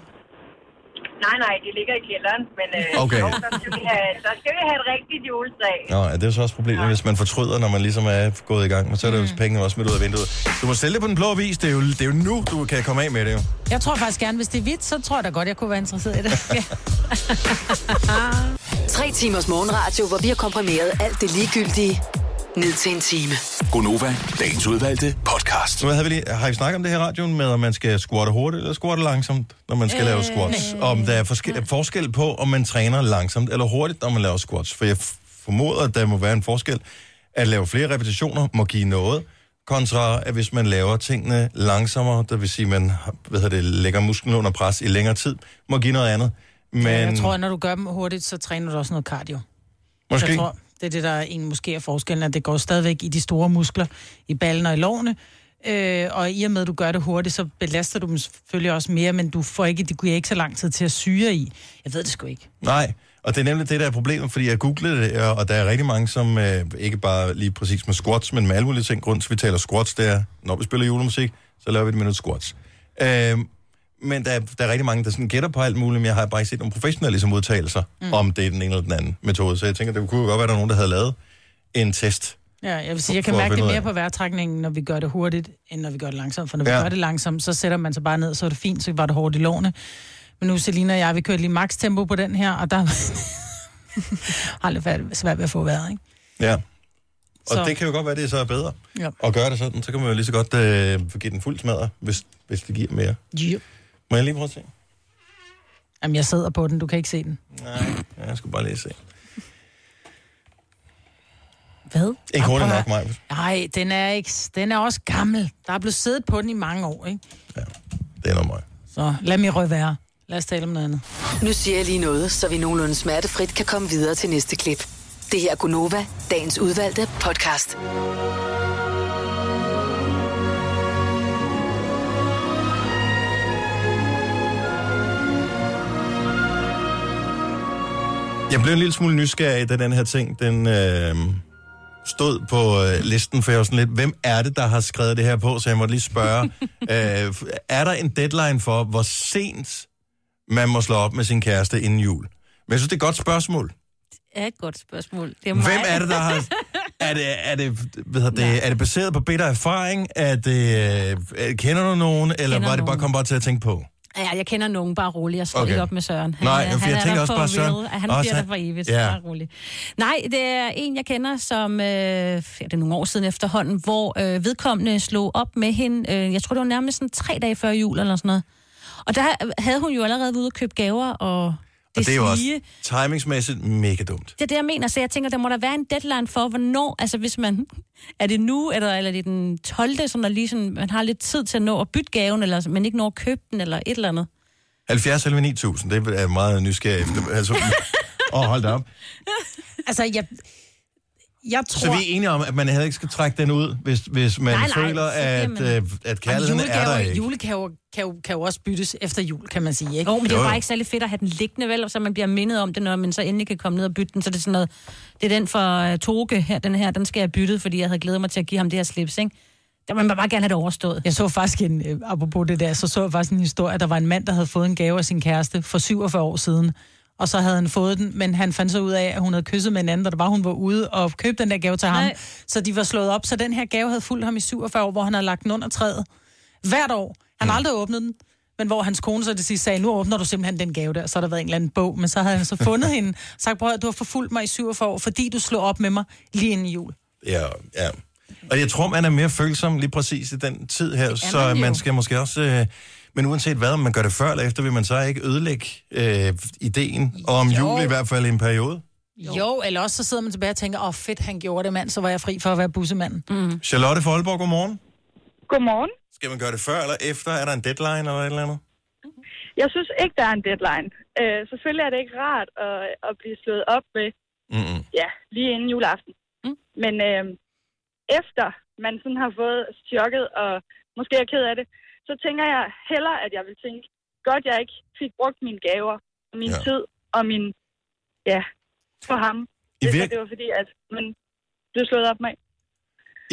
Speaker 12: Nej, nej, det ligger i kælderen, men øh,
Speaker 1: Okay.
Speaker 12: jo, der, skal vi have, der skal vi have et rigtigt juletræ.
Speaker 1: Nå, ja, det er så også problemet, hvis man fortryder, når man ligesom er gået i gang. Men så er det jo pengene også smidt ud af vinduet. Du må sælge det på den blå vis. Det er jo, det er jo nu, du kan komme af med det jo.
Speaker 2: Jeg tror faktisk gerne, hvis det er hvidt, så tror jeg da godt, jeg kunne være interesseret i det. Ja.
Speaker 7: Tre timers morgenradio, hvor vi har komprimeret alt det ligegyldige ned til en time.
Speaker 8: Gonova, dagens udvalgte podcast.
Speaker 1: Nu havde vi lige, har I snakket om det her i radioen med, om man skal squatte hurtigt eller squatte langsomt, når man skal øh, lave squats? Om der er forske- forskel på, om man træner langsomt eller hurtigt, når man laver squats. For jeg f- formoder, at der må være en forskel. At lave flere repetitioner må give noget, kontra at hvis man laver tingene langsommere, det vil sige, at man har- hvad hedder det, lægger musklen under pres i længere tid, må give noget andet. Men
Speaker 2: Men... Jeg tror, at når du gør dem hurtigt, så træner du også noget cardio.
Speaker 1: måske...
Speaker 2: Jeg tror, det er det, der en måske er forskellen, at det går stadigvæk i de store muskler, i ballen og i lårene. Øh, og i og med, at du gør det hurtigt, så belaster du dem selvfølgelig også mere, men du får ikke, det giver ikke så lang tid til at syre i. Jeg ved det sgu ikke.
Speaker 1: Nej, og det er nemlig det, der er problemet, fordi jeg googlede det, og der er rigtig mange, som øh, ikke bare lige præcis med squats, men med alle mulige ting. Grunden til, at vi taler squats, det er, når vi spiller julemusik, så laver vi et minut squats. Øh, men der er, der er rigtig mange, der sådan gætter på alt muligt, men jeg har bare ikke set nogle professionelle ligesom, udtalelser mm. Om det er den ene eller den anden metode. Så jeg tænker, det kunne jo godt være, at der er nogen, der havde lavet en test.
Speaker 2: Ja, jeg vil sige, jeg kan mærke det mere på vejrtrækningen, når vi gør det hurtigt, end når vi gør det langsomt. For når vi
Speaker 1: Ja.
Speaker 2: gør det langsomt, så sætter man sig bare ned, så er det fint, så var det hårdt i lårene. Men nu, Selina og jeg, vi kørte lige max tempo på den her, og der har lidt svært- ved at få vejret, ikke?
Speaker 1: Ja. Og
Speaker 2: Så-
Speaker 1: så. det kan jo godt være, det så er bedre
Speaker 2: Ja.
Speaker 1: at gøre det sådan. Så kan man jo lige så godt øh, give den fuld smadre, hvis, hvis det giver mere.
Speaker 2: Jo.
Speaker 1: Må jeg lige prøve at se?
Speaker 2: Jamen, jeg sidder på den, du kan ikke se den.
Speaker 1: Nej, jeg skulle bare lige se.
Speaker 2: Hvad?
Speaker 1: Ikke hurtigt nok, mig.
Speaker 2: Nej, den er, ikke, den er også gammel. Der er blevet siddet på den i mange år, ikke?
Speaker 1: Det er noget mig.
Speaker 2: Så lad mig røge være. Lad os tale om noget andet.
Speaker 7: Nu siger jeg lige noget, så vi nogenlunde smertefrit kan komme videre til næste klip. Det her er Gunova, dagens udvalgte podcast.
Speaker 1: Jeg blev en lille smule nysgerrig, da den her ting, den øh, stod på øh, listen, for jeg var sådan lidt, hvem er det, der har skrevet det her på? Så jeg måtte lige spørge, øh, er der en deadline for, hvor sent man må slå op med sin kæreste inden jul? Men jeg synes, det er et godt spørgsmål.
Speaker 3: Det er et godt spørgsmål. Det er mig.
Speaker 1: Hvem er det, der har... Er det, er det, hvad det, er det baseret på bitter erfaring? Er det, øh, kender du nogen? Eller
Speaker 3: Kender
Speaker 1: var det bare
Speaker 3: nogen.
Speaker 1: kom bare til at tænke på?
Speaker 3: Ja, jeg kender nogen, bare rolig. Jeg står
Speaker 1: Okay.
Speaker 3: ikke op med Søren. Han,
Speaker 1: Nej,
Speaker 3: er-
Speaker 1: for
Speaker 3: han
Speaker 1: jeg
Speaker 3: er
Speaker 1: tænker
Speaker 3: der
Speaker 1: også bare Søren.
Speaker 3: real. Han
Speaker 1: Også
Speaker 3: bliver
Speaker 1: han-
Speaker 3: der for evigt.
Speaker 1: Ja.
Speaker 3: Bare rolig. Nej, det er en, jeg kender, som... Øh, ja, det er nogle år siden efterhånden, hvor øh, vedkommende slog op med hende. Øh, jeg tror, det var nærmest sådan tre dage før jul eller sådan noget. Og der havde hun jo allerede været ude og købe gaver, og det,
Speaker 1: Og det er jo også
Speaker 3: sige-
Speaker 1: timingsmæssigt mega dumt.
Speaker 3: Det er det, jeg mener. Så jeg tænker, der må der være en deadline for, hvornår, altså hvis man, er det nu, eller, eller er det den 12., som der lige sådan, man har lidt tid til at nå at bytte gaven, eller men ikke nå at købe den, eller et eller andet.
Speaker 1: 70 eller 9000, det er meget nysgerrig efter. Altså, åh, hold da op.
Speaker 2: Altså, jeg, jeg tror...
Speaker 1: Så vi er enige om, at man heller ikke skal trække den ud, hvis, hvis man
Speaker 2: Nej,
Speaker 1: nej, føler, at,
Speaker 2: man-
Speaker 1: øh, at kærligheden er der ikke.
Speaker 2: julegaver kan jo, kan jo også byttes efter jul, kan man sige, ikke?
Speaker 3: Jo, men det er
Speaker 1: Jo,
Speaker 3: bare ikke særlig fedt at have den liggende, vel? Så man bliver mindet om det, når man så endelig kan komme ned og bytte den. Så det er sådan noget, det er den for uh, Toge her, den her, den skal jeg bytte, fordi jeg havde glædet mig til at give ham det her slips, ikke? Der må man bare gerne have det overstået.
Speaker 2: Jeg så faktisk en, øh, apropos det der, så så jeg faktisk en historie, at der var en mand, der havde fået en gave af sin kæreste for 47 år siden. Og så havde han fået den, men han fandt så ud af, at hun havde kysset med en anden, og der var hun var ude og købte den der gave til ham.
Speaker 3: Nej.
Speaker 2: Så de var slået op, så den her gave havde fulgt ham i 47 år, hvor han havde lagt den under træet. Hvert år. Han har aldrig åbnet den. Men hvor hans kone så det sidste sagde, nu åbner du simpelthen den gave der, så har der været en eller anden bog. Men så havde han så fundet hende, sagt, prøv at du har forfulgt mig i 47 år, fordi du slog op med mig lige inden jul.
Speaker 1: Ja, ja. Og jeg tror, man er mere følsom lige præcis i den tid her, så
Speaker 2: man jo.
Speaker 1: man skal måske også... Øh, men uanset hvad, om man gør det før eller efter, vil man så ikke ødelægge øh, ideen om
Speaker 2: Jo.
Speaker 1: jul i hvert fald i en periode.
Speaker 2: Jo. jo, eller også så sidder man tilbage og tænker, åh oh, fedt, han gjorde det, mand, så var jeg fri for at være bussemanden. Mm.
Speaker 1: Charlotte fra Aalborg, godmorgen.
Speaker 14: Godmorgen.
Speaker 1: Skal man gøre det før eller efter? Er der en deadline eller et eller andet?
Speaker 14: Jeg synes ikke, der er en deadline. Øh, selvfølgelig er det ikke rart at, at blive slået op med,
Speaker 1: Mm-mm.
Speaker 14: ja, lige inden juleaften. Mm. Men øh, efter man sådan har fået chokket og måske er ked af det, så tænker jeg hellere, at jeg vil tænke, godt jeg ikke fik brugt mine gaver, og min ja. tid og min, ja, for ham.
Speaker 1: I
Speaker 14: Hvis
Speaker 1: virk-
Speaker 14: det var fordi, at man blev slået op med.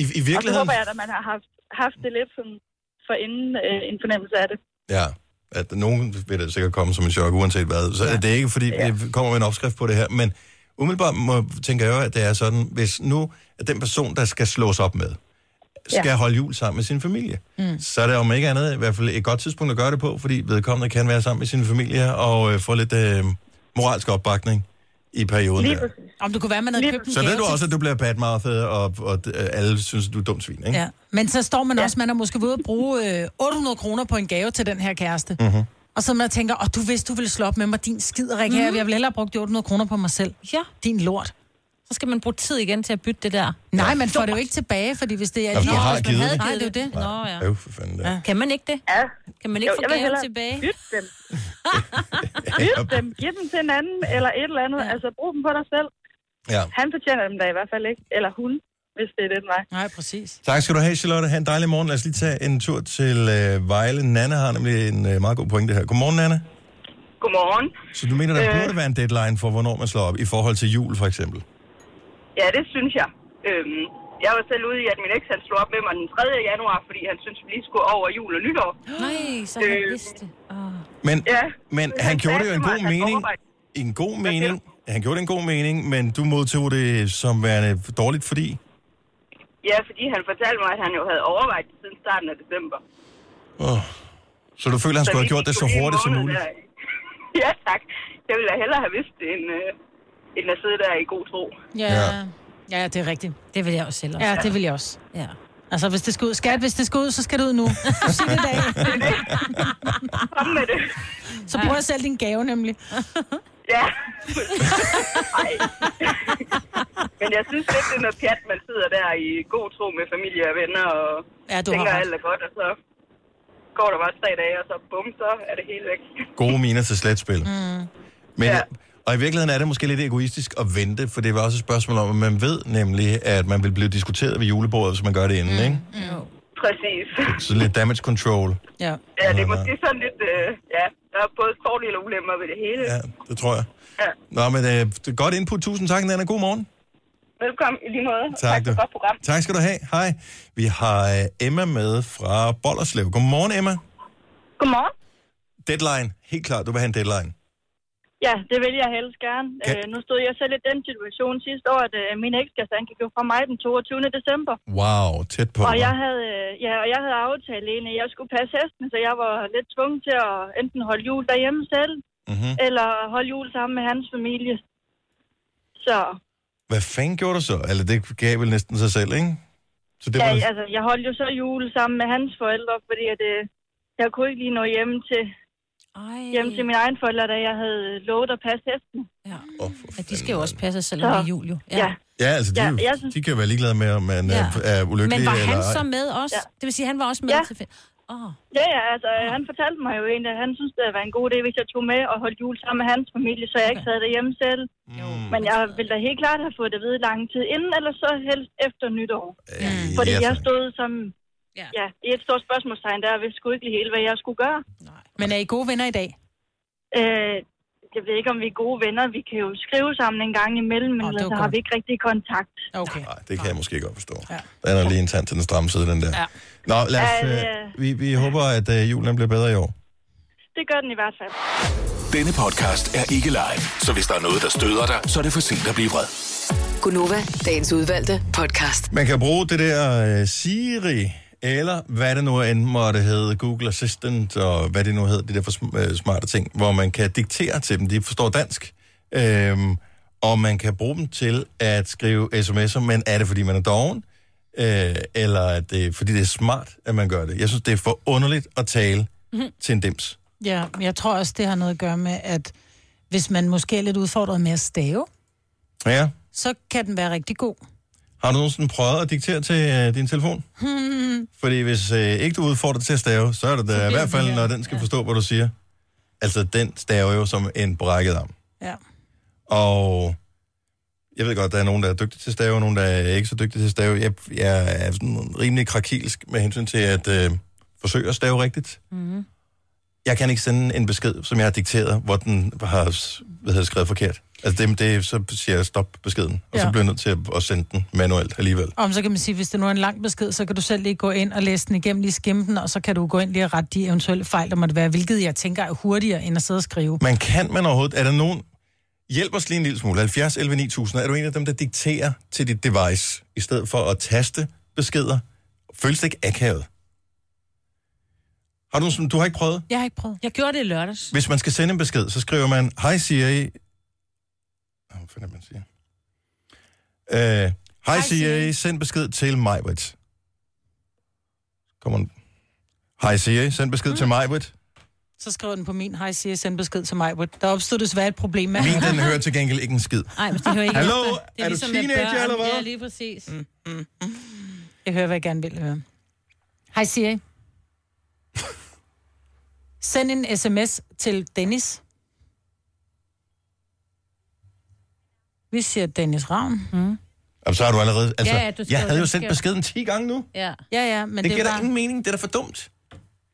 Speaker 1: I, i
Speaker 14: Og så
Speaker 1: virkeligheden...
Speaker 14: håber jeg, at man har haft, haft det lidt sådan for inden øh, en fornemmelse af det.
Speaker 1: Ja, at nogen vil det sikkert komme som en chok, uanset hvad. Så ja. det er ikke, fordi ja. vi kommer med en opskrift på det her. Men umiddelbart må, tænker jeg at det er sådan, hvis nu at den person, der skal slås op med, skal
Speaker 14: Ja.
Speaker 1: holde jul sammen med sin familie,
Speaker 2: Mm.
Speaker 1: så er det om ikke andet i hvert fald et godt tidspunkt at gøre det på, fordi vedkommende kan være sammen med sin familie og øh, få lidt øh, moralsk opbakning i perioden
Speaker 2: Lige
Speaker 1: der.
Speaker 2: Om det kunne være, man havde købt
Speaker 1: Så ved du også, at du bliver badmouthed, og, og øh, alle synes, at du er dumt svin, ikke?
Speaker 2: Ja. Men så står man ja. også, man har måske ved at bruge øh, 800 kroner på en gave til den her kæreste.
Speaker 1: Mm-hmm.
Speaker 2: Og så man tænker, åh, du vidste, du ville slå op med mig, din skiderik her.
Speaker 3: Mhm.
Speaker 2: Jeg vil hellere bruge de 800 kroner på mig selv.
Speaker 3: Ja.
Speaker 2: Din lort.
Speaker 3: Så skal man bruge tid igen til at bytte det der.
Speaker 2: Nej, man får det jo ikke tilbage, fordi hvis det er...
Speaker 1: Du har
Speaker 2: hvis man havde
Speaker 1: det.
Speaker 2: Nej, det er jo det.
Speaker 3: Nå, ja.
Speaker 1: Øv, for fanden.
Speaker 2: Ja.
Speaker 3: Kan man ikke det?
Speaker 14: Ja.
Speaker 3: Kan man ikke
Speaker 14: Jo,
Speaker 3: få gaven tilbage?
Speaker 14: Byt dem. Byt dem. Giv dem til en anden, eller et eller andet. Ja. Altså, brug dem på dig selv.
Speaker 1: Ja.
Speaker 14: Han fortjener dem da i hvert fald ikke. Eller hun, hvis det er den vej.
Speaker 2: Nej, præcis.
Speaker 1: Tak skal du have, Charlotte. Ha' en dejlig morgen. Lad os lige tage en tur til øh, Vejle. Nanne har nemlig en øh, meget god pointe her. Godmorgen, Nanne.
Speaker 12: Godmorgen.
Speaker 1: Så du mener, der
Speaker 12: øh...
Speaker 1: burde være en deadline for, hvornår man slår op, i forhold til jul for eksempel?
Speaker 12: Ja, det synes jeg. Øhm, jeg var selv ude i, at min eks han slog op med mig den 3. januar, fordi han synes, vi lige skulle over jul og nytår.
Speaker 3: Nej, så han vidste det. Oh.
Speaker 1: Men,
Speaker 12: Ja.
Speaker 1: men
Speaker 12: Han
Speaker 1: han gjorde det jo i en
Speaker 12: mig,
Speaker 1: god mening. en god mening. Han gjorde det i en god mening, men du modtog det som værende dårligt, fordi...
Speaker 12: Ja, fordi han fortalte mig, at han jo havde overvejet det siden starten af december.
Speaker 1: Oh. Så du føler, han skulle
Speaker 12: vi
Speaker 1: have gjort det så hurtigt som muligt?
Speaker 12: der. ja, tak. Jeg ville da hellere have vidst det, end, øh, end at sidde der i god tro.
Speaker 2: Ja. ja. Ja, det er rigtigt.
Speaker 3: Det vil jeg også selv også.
Speaker 2: Ja, det vil jeg også.
Speaker 3: Ja.
Speaker 2: Altså, hvis det skal ud. Skat, hvis det skal ud, så skal det ud nu. Sig det dag.
Speaker 12: Kom med det.
Speaker 2: Så prøv at sælge din gave, nemlig.
Speaker 12: Ja. Ej. Men jeg synes lidt, det er noget pjat, man sidder der i god tro med familie og venner og
Speaker 2: Ja, du har
Speaker 12: tænker,
Speaker 2: ret.
Speaker 12: alt er godt, og så går der bare tre dage, og så bum, så er det hele væk.
Speaker 1: Gode miner til sletspil.
Speaker 2: Mm.
Speaker 1: Men, ja. Og i virkeligheden er det måske lidt egoistisk at vente, for det var også et spørgsmål om, at man ved nemlig, at man vil blive diskuteret ved julebordet, hvis man gør det inden, mm. ikke?
Speaker 12: Præcis.
Speaker 1: Så lidt damage control.
Speaker 2: Ja.
Speaker 12: Ja, det er måske sådan lidt, øh, ja, der er både fordele og ulemper ved det hele.
Speaker 1: Ja, det tror jeg.
Speaker 12: Ja.
Speaker 1: Nå, men øh, det er godt input. Tusind tak, Nana. God morgen.
Speaker 12: Velkommen i lige måde.
Speaker 1: Tak,
Speaker 12: for
Speaker 1: du.
Speaker 12: et godt program.
Speaker 1: Tak skal du have. Hej. Vi har øh, Emma med fra Bollerslev. Godmorgen, Emma.
Speaker 14: Godmorgen.
Speaker 1: Deadline. Helt klart, du vil have en deadline.
Speaker 14: Ja, det vil jeg helst gerne.
Speaker 1: Kan-
Speaker 14: Øh, nu stod jeg selv i den situation sidste år, at øh, min ekskæreste, han gik jo fra mig den 22. december.
Speaker 1: Wow, tæt på.
Speaker 14: og jeg havde, øh, ja, og jeg havde aftalt egentlig, at jeg skulle passe hesten, så jeg var lidt tvunget til at enten holde jul derhjemme selv,
Speaker 1: Mhm.
Speaker 14: eller holde jul sammen med hans familie. Så
Speaker 1: Hvad fanden gjorde du så? Eller det gav vel næsten sig selv, ikke? Så det
Speaker 14: ja,
Speaker 1: var...
Speaker 14: altså, jeg holdt jo så jul sammen med hans forældre, fordi at, øh, jeg kunne ikke lige nå hjem til,
Speaker 3: Ej.
Speaker 14: hjem til mine egne forældre, da jeg havde lovet at passe hesten.
Speaker 3: Ja.
Speaker 1: Oh,
Speaker 3: ja, de skal jo også passe sig selv
Speaker 14: Så-
Speaker 3: om det er jul, jo.
Speaker 14: Ja.
Speaker 1: Ja, altså, de,
Speaker 14: Ja,
Speaker 1: ja,
Speaker 14: jeg synes-
Speaker 1: de kan jo være ligeglade med, om man
Speaker 3: Ja.
Speaker 1: ja. er, er ulykkelig
Speaker 3: Men var han
Speaker 1: eller
Speaker 3: så med også?
Speaker 14: Ja.
Speaker 3: Det vil sige, han var også med
Speaker 14: Ja.
Speaker 3: til Åh.
Speaker 14: Ja, ja, altså, han fortalte mig jo egentlig, at han synes, det var en god idé, hvis jeg tog med og holdt jul sammen med hans familie, så jeg ikke sad derhjemme selv.
Speaker 1: Mm.
Speaker 14: Men jeg ville da helt klart have fået det at vide lang tid inden, eller så helst efter nytår.
Speaker 1: Mm.
Speaker 14: Fordi
Speaker 1: ja,
Speaker 14: jeg stod som...
Speaker 3: Ja.
Speaker 14: Ja, i et stort spørgsmålstegn der, vidste sgu ikke lige helt, hvad jeg skulle gøre.
Speaker 2: Men er I gode venner i dag?
Speaker 14: Øh, jeg ved ikke, om vi er gode venner. Vi kan jo skrive sammen en gang imellem, men
Speaker 2: det
Speaker 14: ellers
Speaker 2: var
Speaker 14: så har
Speaker 2: godt.
Speaker 14: vi ikke rigtig kontakt.
Speaker 2: Okay.
Speaker 1: Nej, det kan jeg måske godt forstå.
Speaker 2: Ja.
Speaker 1: Den er lige en tand til den stramme side, den der.
Speaker 2: Ja.
Speaker 1: Nå, lad os, øh, vi, vi håber, at øh, julen bliver bedre i år.
Speaker 14: Det gør den i hvert fald.
Speaker 8: Denne podcast er ikke live, så hvis der er noget, der støder dig, så er det for sent at blive vred.
Speaker 7: Gunova, dagens udvalgte podcast.
Speaker 1: Man kan bruge det der uh, Siri, eller hvad det nu end måtte hedde, Google Assistant, og hvad det nu hedder, de der for øh, smarte ting, hvor man kan diktere til dem. De forstår dansk. Øhm, og man kan bruge dem til at skrive sms'er, men er det, fordi man er doven? Øh, eller er det, fordi det er smart, at man gør det? Jeg synes, det er for underligt at tale
Speaker 2: Mhm.
Speaker 1: til en dims.
Speaker 2: Ja, men jeg tror også, det har noget at gøre med, at hvis man måske er lidt udfordret med at stave,
Speaker 1: Ja.
Speaker 2: så kan den være rigtig god.
Speaker 1: Har du nogensinde prøvet at diktere til øh, din telefon?
Speaker 2: Hmm.
Speaker 1: Fordi hvis øh, ikke du udfordrer til at stave, så er det da i hvert fald, når den skal forstå, hvad du siger. Altså, den staver jo som en brækket arm.
Speaker 2: Ja.
Speaker 1: Og jeg ved godt, der er nogen, der er dygtige til at stave, og nogen, der er ikke så dygtige til at stave. Jeg, jeg er sådan rimelig krakilsk med hensyn til at øh, forsøge at stave rigtigt.
Speaker 3: Mm.
Speaker 1: Jeg kan ikke sende en besked, som jeg har dikteret, hvor den har hvad hedder, skrevet forkert. Altså, det, det, så siger jeg stop beskeden, og så
Speaker 2: Ja.
Speaker 1: bliver jeg nødt til at, at sende den manuelt alligevel.
Speaker 2: Om så kan man sige, hvis det nu er en lang besked, så kan du selv lige gå ind og læse den igennem, lige skimme den, og så kan du gå ind lige og rette de eventuelle fejl, der måtte være, hvilket jeg tænker er hurtigere, end at sidde og skrive.
Speaker 1: Men kan man overhovedet... Er der nogen... Hjælp os lige en lille smule. 70 11 9000. Er du en af dem, der dikterer til dit device, i stedet for at taste beskeder? Føles det ikke akavet? Har du, du har ikke prøvet?
Speaker 2: Jeg har ikke prøvet.
Speaker 3: Jeg gjorde det i lørdags.
Speaker 1: Hvis man skal sende en besked, så skriver man, Hej Siri... Hvad er det, man siger? Øh, Hej Siri, send besked til Majbrit. Kommer den. Hej Siri, send besked
Speaker 2: Mm.
Speaker 1: til Majbrit.
Speaker 2: Så skriver den på min, hej siger send besked til mig. Der opstod desværre et problem med.
Speaker 1: Min, den hører til gengæld ikke en skid.
Speaker 3: Nej, men det hører ikke
Speaker 1: Hallo? Er du
Speaker 3: ligesom med
Speaker 1: teenager, eller hvad?
Speaker 3: Ja, lige præcis. Mm.
Speaker 2: Jeg hører, hvad jeg gerne vil høre. Hej Siri. Send en sms til Dennis. Vi siger Dennis Ravn. Mm.
Speaker 1: Og så har du allerede... Altså,
Speaker 2: Ja, ja, du
Speaker 1: jeg havde jo sendt beskeden 10 gange nu.
Speaker 3: Ja.
Speaker 2: Ja, ja, men
Speaker 1: det,
Speaker 2: det,
Speaker 1: giver da
Speaker 2: var...
Speaker 1: ingen mening. Det er da for dumt.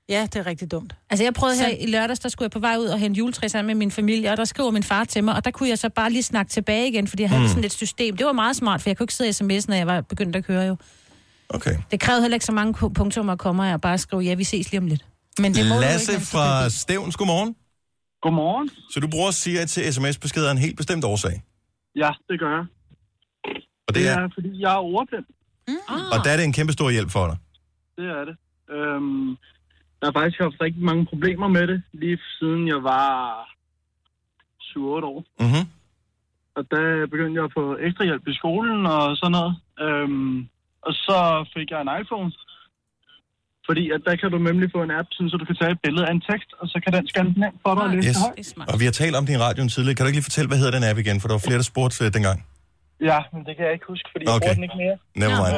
Speaker 2: Ja, det er rigtig dumt.
Speaker 3: Altså, jeg prøvede her
Speaker 2: Så-
Speaker 3: i lørdags, der skulle jeg på vej ud og hente juletræ sammen med min familie, og der skriver min far til mig, og der kunne jeg så bare lige snakke tilbage igen, fordi jeg havde
Speaker 1: Mm.
Speaker 3: sådan et system. Det var meget smart, for jeg kunne ikke sidde i sms'en, når jeg var begyndt at køre jo.
Speaker 1: Okay.
Speaker 3: Det krævede heller ikke så mange pu- punktummer at komme, og jeg bare skrev, ja, vi ses lige om lidt.
Speaker 2: Men
Speaker 1: Lasse fra Stævns, godmorgen.
Speaker 15: Godmorgen.
Speaker 1: Så du bruger Siri til sms-beskeder af en helt bestemt årsag.
Speaker 15: Ja, det gør jeg.
Speaker 1: Og det er,
Speaker 15: er fordi jeg er ordblind.
Speaker 1: og der er det en kæmpe stor hjælp for dig.
Speaker 15: Det er det. Øhm, jeg har faktisk haft rigtig mange problemer med det, lige siden jeg var 7-8 år.
Speaker 1: Mhm.
Speaker 15: Og der begyndte jeg at få ekstra hjælp i skolen og sådan noget. Øhm, og så fik jeg en iPhone. Fordi at der kan du nemlig få en app, sådan, så du kan tage et billede af en tekst, og så kan den scanne den ind for dig og læse
Speaker 1: Yes.
Speaker 15: det højt.
Speaker 1: Og vi har talt om din radioen tidligere. Kan du ikke lige fortælle, hvad hedder den app igen? For der var flere, der spurgte øh, dengang.
Speaker 15: Ja, men det kan jeg ikke huske, fordi jeg
Speaker 1: Okay.
Speaker 15: bruger den ikke mere.
Speaker 1: Never mind.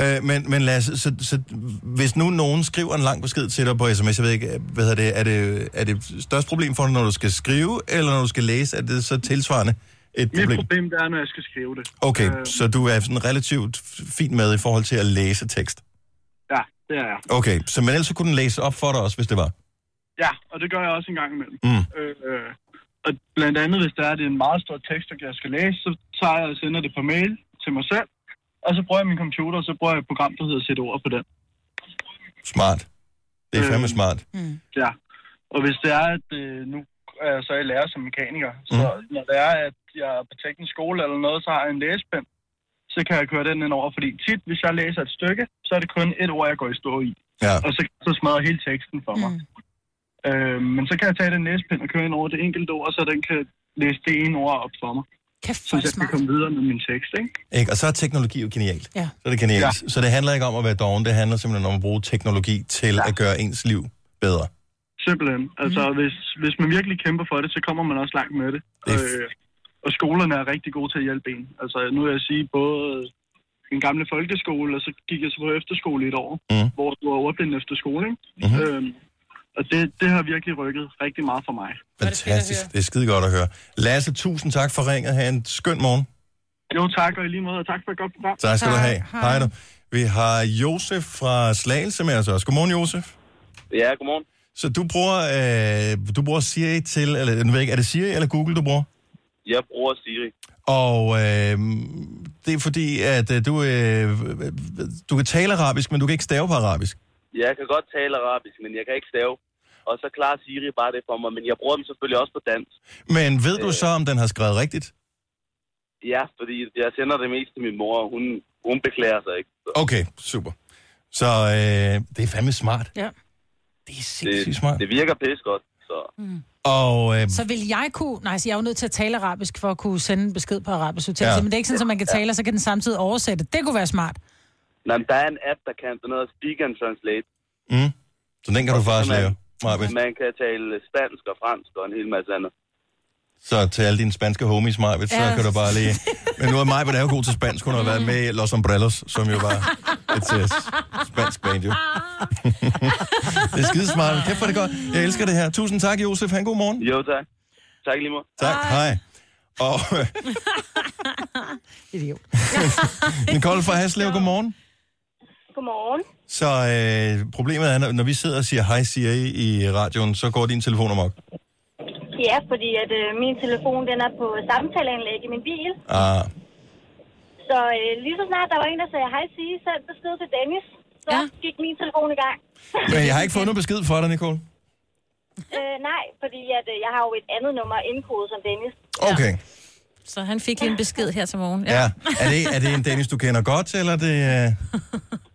Speaker 1: Øh, men, men Lasse, så, så, hvis nu nogen skriver en lang besked til dig på sms, jeg ved ikke, hvad hedder det, er det, er det størst problem for dig, når du skal skrive, eller når du skal læse? Er det så tilsvarende et
Speaker 15: Mit
Speaker 1: problem?
Speaker 15: problem det er, når jeg skal skrive det.
Speaker 1: Okay,
Speaker 15: Øh,
Speaker 1: så du er sådan relativt fint med i forhold til at læse tekst.
Speaker 15: Ja, det er jeg.
Speaker 1: Okay, så men ellers så kunne den læse op for dig også, hvis det var.
Speaker 15: Ja, og det gør jeg også en gang imellem.
Speaker 1: Mm.
Speaker 15: Øh, øh, og blandt andet, hvis der er det er en meget stor tekst, jeg skal læse, så tager jeg og sender det på mail til mig selv. Og så bruger jeg min computer, og så bruger jeg et program, der hedder Sætte ord på den.
Speaker 1: Smart. Det er fandme
Speaker 15: Øh,
Speaker 1: smart.
Speaker 15: Ja. Og hvis det er, at øh, nu er jeg så i lærer som mekaniker, så når det er, at jeg er på teknisk skole eller noget, så har jeg en læsepen, så kan jeg køre den ind over. Fordi tit, hvis jeg læser et stykke, så er det kun et ord, jeg går i stå i.
Speaker 1: Ja.
Speaker 15: Og så, så smadrer hele teksten for mig. Øh, men så kan jeg tage den læsepen og køre ind over det enkelte ord, så den kan læse det ene ord op for mig.
Speaker 2: Kæft,
Speaker 15: så jeg kan komme videre med min tekst, ikke?
Speaker 1: Ikke? Og så er teknologi jo genialt.
Speaker 2: Ja.
Speaker 1: Så er det genialt.
Speaker 15: Ja.
Speaker 1: Ja. Så det handler ikke om at være doven, det handler simpelthen om at bruge teknologi til ja. at gøre ens liv bedre.
Speaker 15: Simpelthen. Altså, mm. hvis, hvis man virkelig kæmper for det, så kommer man også langt med det.
Speaker 1: Det er
Speaker 15: Øh, og skolerne er rigtig gode til at hjælpe en. Altså, nu vil jeg sige, både en gamle folkeskole, og så gik jeg så på efterskole i et år,
Speaker 1: mm.
Speaker 15: hvor du var ordblind efter skole, ikke?
Speaker 1: Mhm.
Speaker 15: Øhm, og det, det har virkelig rykket rigtig meget for mig.
Speaker 1: Fantastisk. Det er skide godt at høre. Lasse, tusind tak for ringet. Ha' en skøn morgen.
Speaker 15: Jo, tak, og i lige måde, og tak for et godt program.
Speaker 1: Tak skal du have. Hej du. Vi har Josef fra Slagelse med os også. Godmorgen, Josef.
Speaker 16: Ja, godmorgen.
Speaker 1: Så du bruger, øh, du bruger Siri til, eller jeg ved ikke, er det Siri eller Google, du bruger?
Speaker 16: Jeg bruger Siri.
Speaker 1: Og øh, det er fordi, at øh, du, øh, du kan tale arabisk, men du kan ikke stave på arabisk.
Speaker 16: Jeg kan godt tale arabisk, men jeg kan ikke stave. og så klarer Siri bare det for mig. Men jeg bruger dem selvfølgelig også på dansk.
Speaker 1: Men ved du så, om den har skrevet rigtigt?
Speaker 16: Ja, fordi jeg sender det mest til min mor, og hun, hun beklager sig ikke.
Speaker 1: Okay, super. Så øh, det er fandme smart.
Speaker 2: Ja.
Speaker 1: Det er sindssygt smart.
Speaker 16: Det virker pis godt, så...
Speaker 1: Og øh,
Speaker 2: Så vil jeg kunne... Nej, så jeg er jo nødt til at tale arabisk for at kunne sende en besked på arabisk hotel.
Speaker 1: Ja.
Speaker 2: Men det er ikke sådan, at man kan tale, og så kan den samtidig oversætte. Det kunne være smart.
Speaker 16: Nej, men der er en app, der kan sådan noget Speak and Translate.
Speaker 1: mm, så den kan du faktisk
Speaker 16: man,
Speaker 1: lave, Marvind.
Speaker 16: Man kan tale spansk og fransk og en hel masse andet.
Speaker 1: Så til alle dine spanske homies, Marvind, så
Speaker 16: Ja.
Speaker 1: kan du bare lige... Men nu er Marvind er jo god til spansk. Hun har været med i Los Umbrellos, som jo var et øh, spansk band, jo. det er skidesmart. Kæft for det godt. Jeg elsker det her. Tusind tak, Josef. Han god morgen.
Speaker 16: Jo, tak. Tak lige måde.
Speaker 1: Tak, hej. Og
Speaker 2: Idiot.
Speaker 1: Nicole fra Haslev, godmorgen.
Speaker 17: Godmorgen.
Speaker 1: Så øh, problemet er, når, når vi sidder og siger hej Siri i radioen, så går din telefon amok.
Speaker 17: Ja, fordi at øh, min telefon den er på samtaleanlæg i min bil.
Speaker 1: Ah,
Speaker 17: Så øh, lige så snart der var en, der sagde, hej Sige, send besked til Dennis, så ja. gik min telefon i gang.
Speaker 1: men jeg har ikke fået nogen besked for dig, Nicole.
Speaker 17: øh, nej, fordi at, øh, jeg har jo et andet nummer indkodet som Dennis.
Speaker 1: Okay.
Speaker 3: Så han fik lige en besked her til morgen.
Speaker 1: Ja. Er, det, er det en Dennis, du kender godt, eller er det... Øh...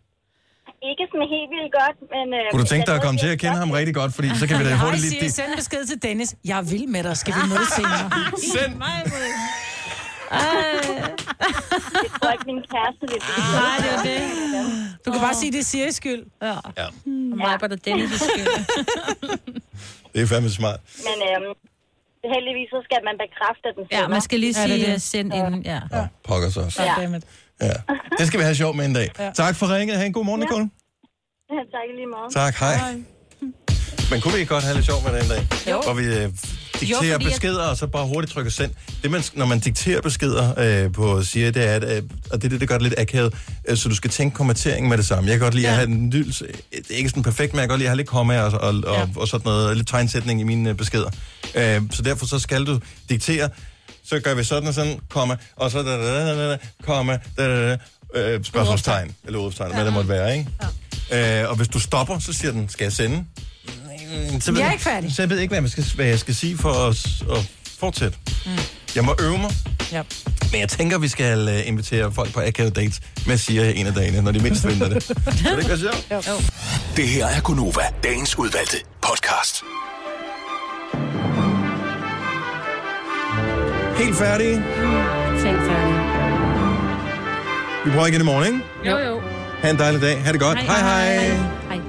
Speaker 17: Ikke sådan helt vildt godt, men... Øh,
Speaker 1: Kunne du tænke dig at komme til at kende ham rigtig godt, fordi så kan vi da
Speaker 2: Hej,
Speaker 1: hurtigt lige...
Speaker 2: send besked til Dennis. Jeg er vild med dig. Skal vi mødes senere?
Speaker 1: Send.
Speaker 17: Jeg tror ikke, min kæreste vil
Speaker 2: Nej, det er det. Du kan bare sige, det er Siris skyld.
Speaker 3: Ja.
Speaker 1: ja.
Speaker 3: Og mig var det Dennis' skyld.
Speaker 1: Det er fandme smart.
Speaker 17: Men øhm, heldigvis så skal man bekræfte, den
Speaker 3: Ja, man skal lige
Speaker 2: Ja, det er
Speaker 3: sige,
Speaker 2: det.
Speaker 3: det. send ind. Ja.
Speaker 1: Pokker så også.
Speaker 17: Ja.
Speaker 1: Ja. Det skal vi have sjov med en dag.
Speaker 2: Ja.
Speaker 1: Tak for ringet. Ha' en god morgen, Nicole.
Speaker 17: Ja, tak lige meget.
Speaker 1: Tak, hej. Men kunne vi ikke godt have lidt sjov med det en dag?
Speaker 17: Jo.
Speaker 1: Hvor vi øh, dikterer
Speaker 17: Jo, fordi jeg-
Speaker 1: beskeder, og så bare hurtigt trykker send. Det, man, når man dikterer beskeder øh, på Siri, det er, at, øh, og det er det, det gør det lidt akavet, øh, så du skal tænke kommentering med det samme. Jeg kan godt lide ja. at have en nydelse. Det er ikke sådan perfekt, men jeg kan godt lide at have lidt komma og, og, og, ja. og sådan noget, lidt tegnsætning i mine øh, beskeder. Øh, så derfor så skal du diktere, så gør vi sådan og sådan, komma, og så da, da, da, da, da, komma, da, da, da, øh, spørgsmålstegn, eller udropstegn, hvad det måtte være, ikke? Ja. Øh, og hvis du stopper, så siger den, skal jeg sende? Så
Speaker 2: Jeg er ikke færdig.
Speaker 1: Så jeg ved ikke, hvad jeg skal, hvad jeg skal sige for at, at fortsætte.
Speaker 2: Mm.
Speaker 1: Jeg må øve mig.
Speaker 2: Ja.
Speaker 1: Men jeg tænker, vi skal uh, invitere folk på akavet dates med Sia en af dagene, når de mindst venter det. Så det kan sjovt.
Speaker 2: Jo. jo.
Speaker 8: Det her er Gunova, dagens udvalgte podcast.
Speaker 1: Helt færdige.
Speaker 3: Helt færdig.
Speaker 1: Vi prøver igen i morgen, ikke?
Speaker 3: Jo, jo.
Speaker 1: Ha' en dejlig dag. Ha' det godt. hej. hej.
Speaker 3: hej.